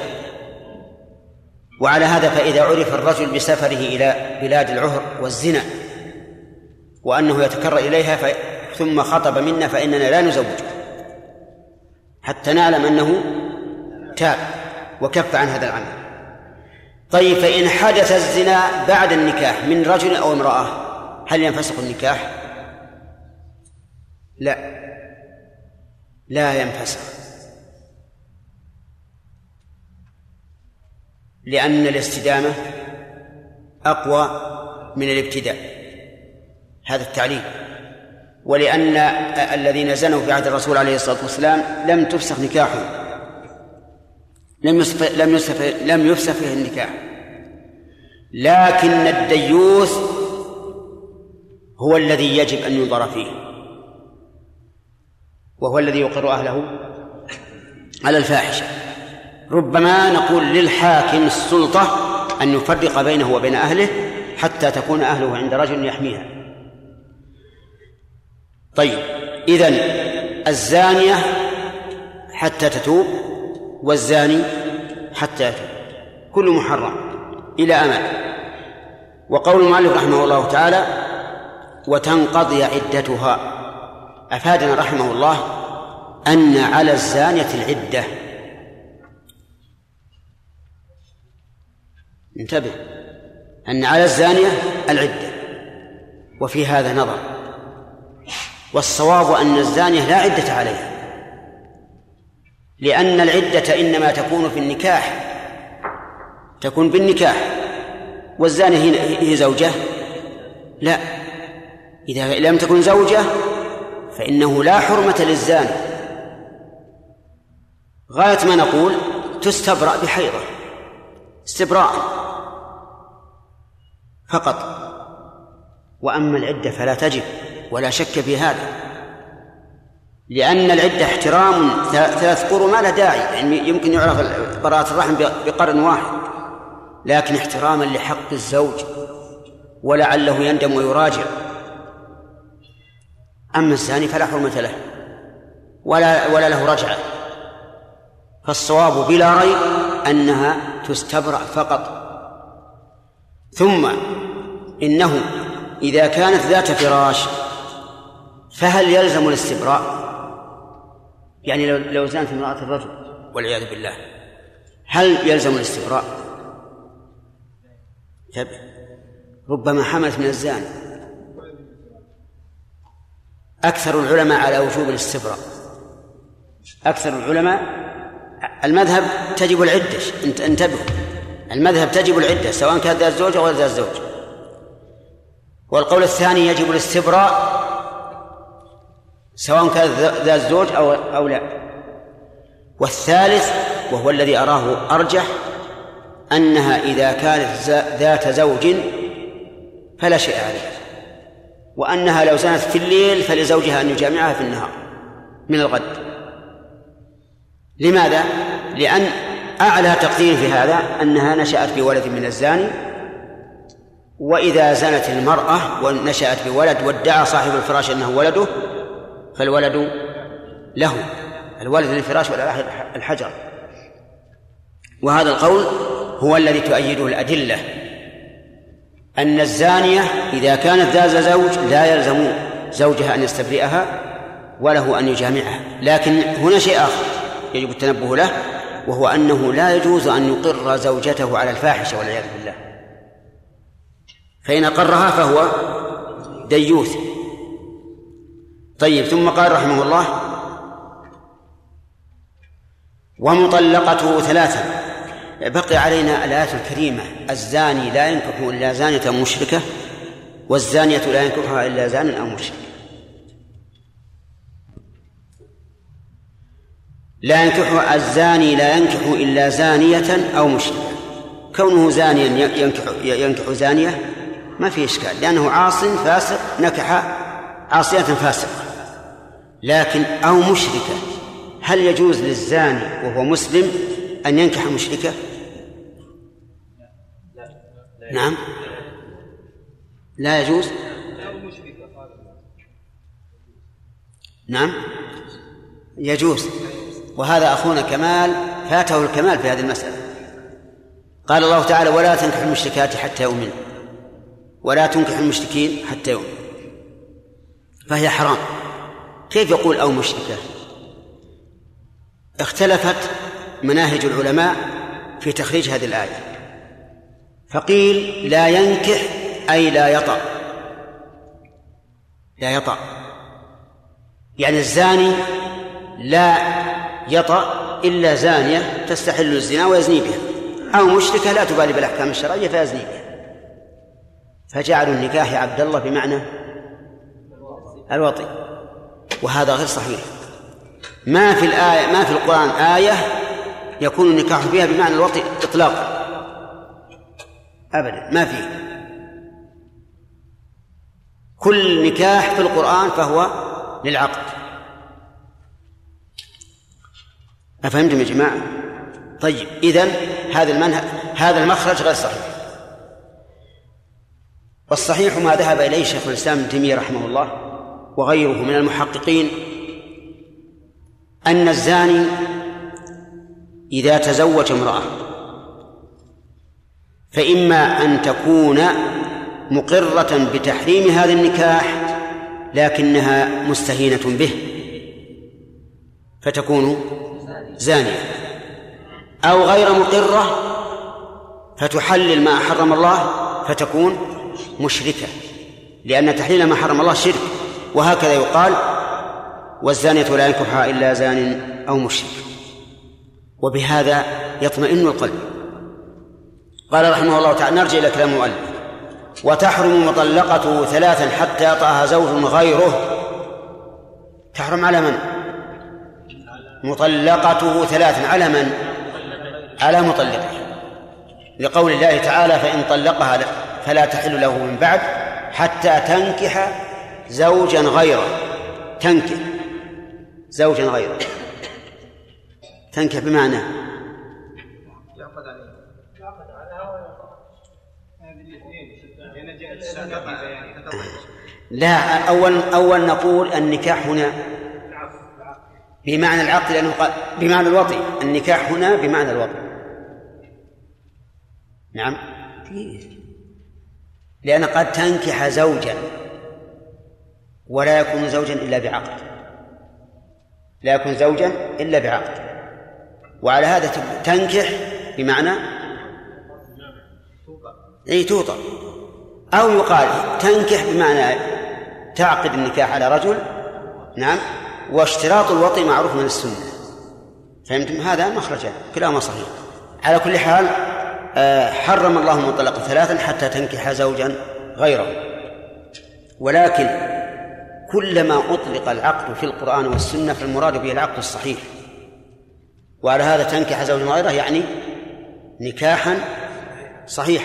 وعلى هذا فإذا عرف الرجل بسفره إلى بلاد العهر والزنا وأنه يتكرر إليها ف... ثم خطب منا فإننا لا نزوجه. حتى نعلم أنه تاب وكف عن هذا العمل. طيب فإن حدث الزنا بعد النكاح من رجل أو امرأة هل ينفسخ النكاح؟ لا. لا ينفسخ. لأن الاستدامة أقوى من الابتداء. هذا التعليل. ولأن الذين زنوا في عهد الرسول عليه الصلاة والسلام لم تفسخ نكاحهم. لم يسف لم يسف لم يفسخ فيه النكاح. لكن الديوث هو الذي يجب أن ينظر فيه. وهو الذي يقر أهله على الفاحشة. ربما نقول للحاكم السلطة أن يفرق بينه وبين أهله حتى تكون أهله عند رجل يحميها. طيب إذن الزانية حتى تتوب والزاني حتى يتوب. كل محرم إلى أمل وقول المؤلف رحمه الله تعالى وتنقضي عدتها أفادنا رحمه الله أن على الزانية العدة. انتبه. أن على الزانية العدة. وفي هذا نظر. والصواب أن الزانية لا عدة عليها. لأن العدة إنما تكون في النكاح تكون بالنكاح. والزانية هي زوجة؟ لا. إذا لم تكن زوجة فإنه لا حرمة للزاني. غاية ما نقول تستبرأ بحيضة استبراء فقط. وأما العدة فلا تجب. ولا شك في هذا. لأن العدة احترام ثلاث قرون ما له داعي يعني يمكن يعرف براءة الرحم بقرن واحد. لكن احتراما لحق الزوج ولعله يندم ويراجع. أما الزاني فلا حرمة له ولا ولا له رجعة فالصواب بلا ريب أنها تستبرأ فقط. ثم إنه إذا كانت ذات فراش فهل يلزم الاستبراء؟ يعني لو لو زانت امرأة الرجل. والعياذ بالله. هل يلزم الاستبراء؟ تبع ربما حملت من الزاني. أكثر العلماء على وجوب الاستبراء. أكثر العلماء المذهب تجب العدة. انتبهوا. المذهب تجب العدة سواء كانت ذات زوج أو غير ذات زوج والقول الثاني يجب الاستبراء سواء كانت ذات زوج أو أو لا. والثالث وهو الذي أراه أرجح أنها إذا كانت ذات زوج فلا شيء عليها وأنها لو زنت في الليل فلزوجها أن يجامعها في النهار من الغد. لماذا؟ لأن أعلى تقدير في هذا أنها نشأت بولد من الزاني وإذا زنت المرأة ونشأت بولد وادعى صاحب الفراش أنه ولده فالولد له الولد للفراش والحجر. وهذا القول هو الذي تؤيده الأدلة أن الزانية إذا كانت ذات زوج لا يلزم زوجها أن يستبرئها وله أن يجامعها. لكن هنا شيء آخر يجب التنبه له وهو أنه لا يجوز أن يقر زوجته على الفاحشة والعياذ بالله. فإن أقرها فهو ديوث. طيب ثم قال رحمه الله ومطلقته ثلاثا بقي علينا الآية الكريمة الزاني لا ينكح إلا زانية مشركة والزانية لا ينكحها إلا زان أو مشرك. لا ينكح الزاني لا ينكح إلا زانية أو مشركة. كونه زانيا ينكح ينكح زانية ما في إشكال لأنه عاص فاسق نكح عاصية فاسقة. لكن أو مشركة. هل يجوز للزاني وهو مسلم أن ينكح مشركة؟ نعم. لا يجوز. نعم. يجوز. وهذا أخونا كمال فاته الكمال في هذه المسألة. قال الله تعالى ولا تنكح المشركات حتى يؤمن. ولا تنكح المشركين حتى يؤمن. فهي حرام. كيف يقول أو مشركة؟ اختلفت مناهج العلماء في تخريج هذه الآية. فقيل لا ينكح أي لا يطأ. لا يطأ. يعني الزاني لا يطأ إلا زانية تستحل الزنا ويزني بها. أو مشركة لا تبالي بالأحكام الشرعية فيزني بها. فجعلوا النكاح عبد الله بمعنى الوطي. وهذا غير صحيح. ما في الآية ما في القرآن آية يكون النكاح فيها بمعنى الوطي إطلاقا. أبدا ما فيه. كل نكاح في القرآن فهو للعقد. أفهمتم يا جماعة؟ طيب إذن هذا المنهج هذا المخرج غير صحيح. والصحيح ما ذهب إليه شيخ الإسلام ابن تيمية رحمه الله. وغيره من المحققين أن الزاني إذا تزوج امرأة فإما أن تكون مقرة بتحريم هذا النكاح لكنها مستهينة به فتكون زانية أو غير مقرة فتحلل ما حرم الله فتكون مشركة لأن تحليل ما حرم الله شرك. وهكذا يقال والزانية لا ينكحها إلا زان أو مشرك. وبهذا يطمئن القلب. قال رحمه الله تعالى نرجع إلى كلام المؤلف. وتحرم مطلقته ثلاثا حتى يطأها زوج غيره. تحرم على من؟ مطلقته ثلاثا. على من؟ على مطلقه. لقول الله تعالى فإن طلقها فلا تحل له من بعد حتى تنكح زوجا غيره. تنكح زوجا غيره. تنكح بمعنى. لا أول أول نقول النكاح هنا بمعنى العقد لأنه قال بمعنى الوطي. النكاح هنا بمعنى الوطي. نعم. لأن قد تنكح زوجا. ولا يكون زوجا إلا بعقد. لا يكون زوجا إلا بعقد. وعلى هذا تنكح بمعنى؟ أي توطأ. أو يقال تنكح بمعنى تعقد النكاح على رجل نعم واشتراط الوطي معروف من السنة. فهمتم هذا مخرجان كلاهما صحيح. على كل حال آه، حرم الله المطلق ثلاثا حتى تنكح زوجا غيره. ولكن كلما أطلق العقد في القرآن والسنة فالمراد به العقد الصحيح. وعلى هذا تنكح زوجا غيره يعني نكاحا صحيحا.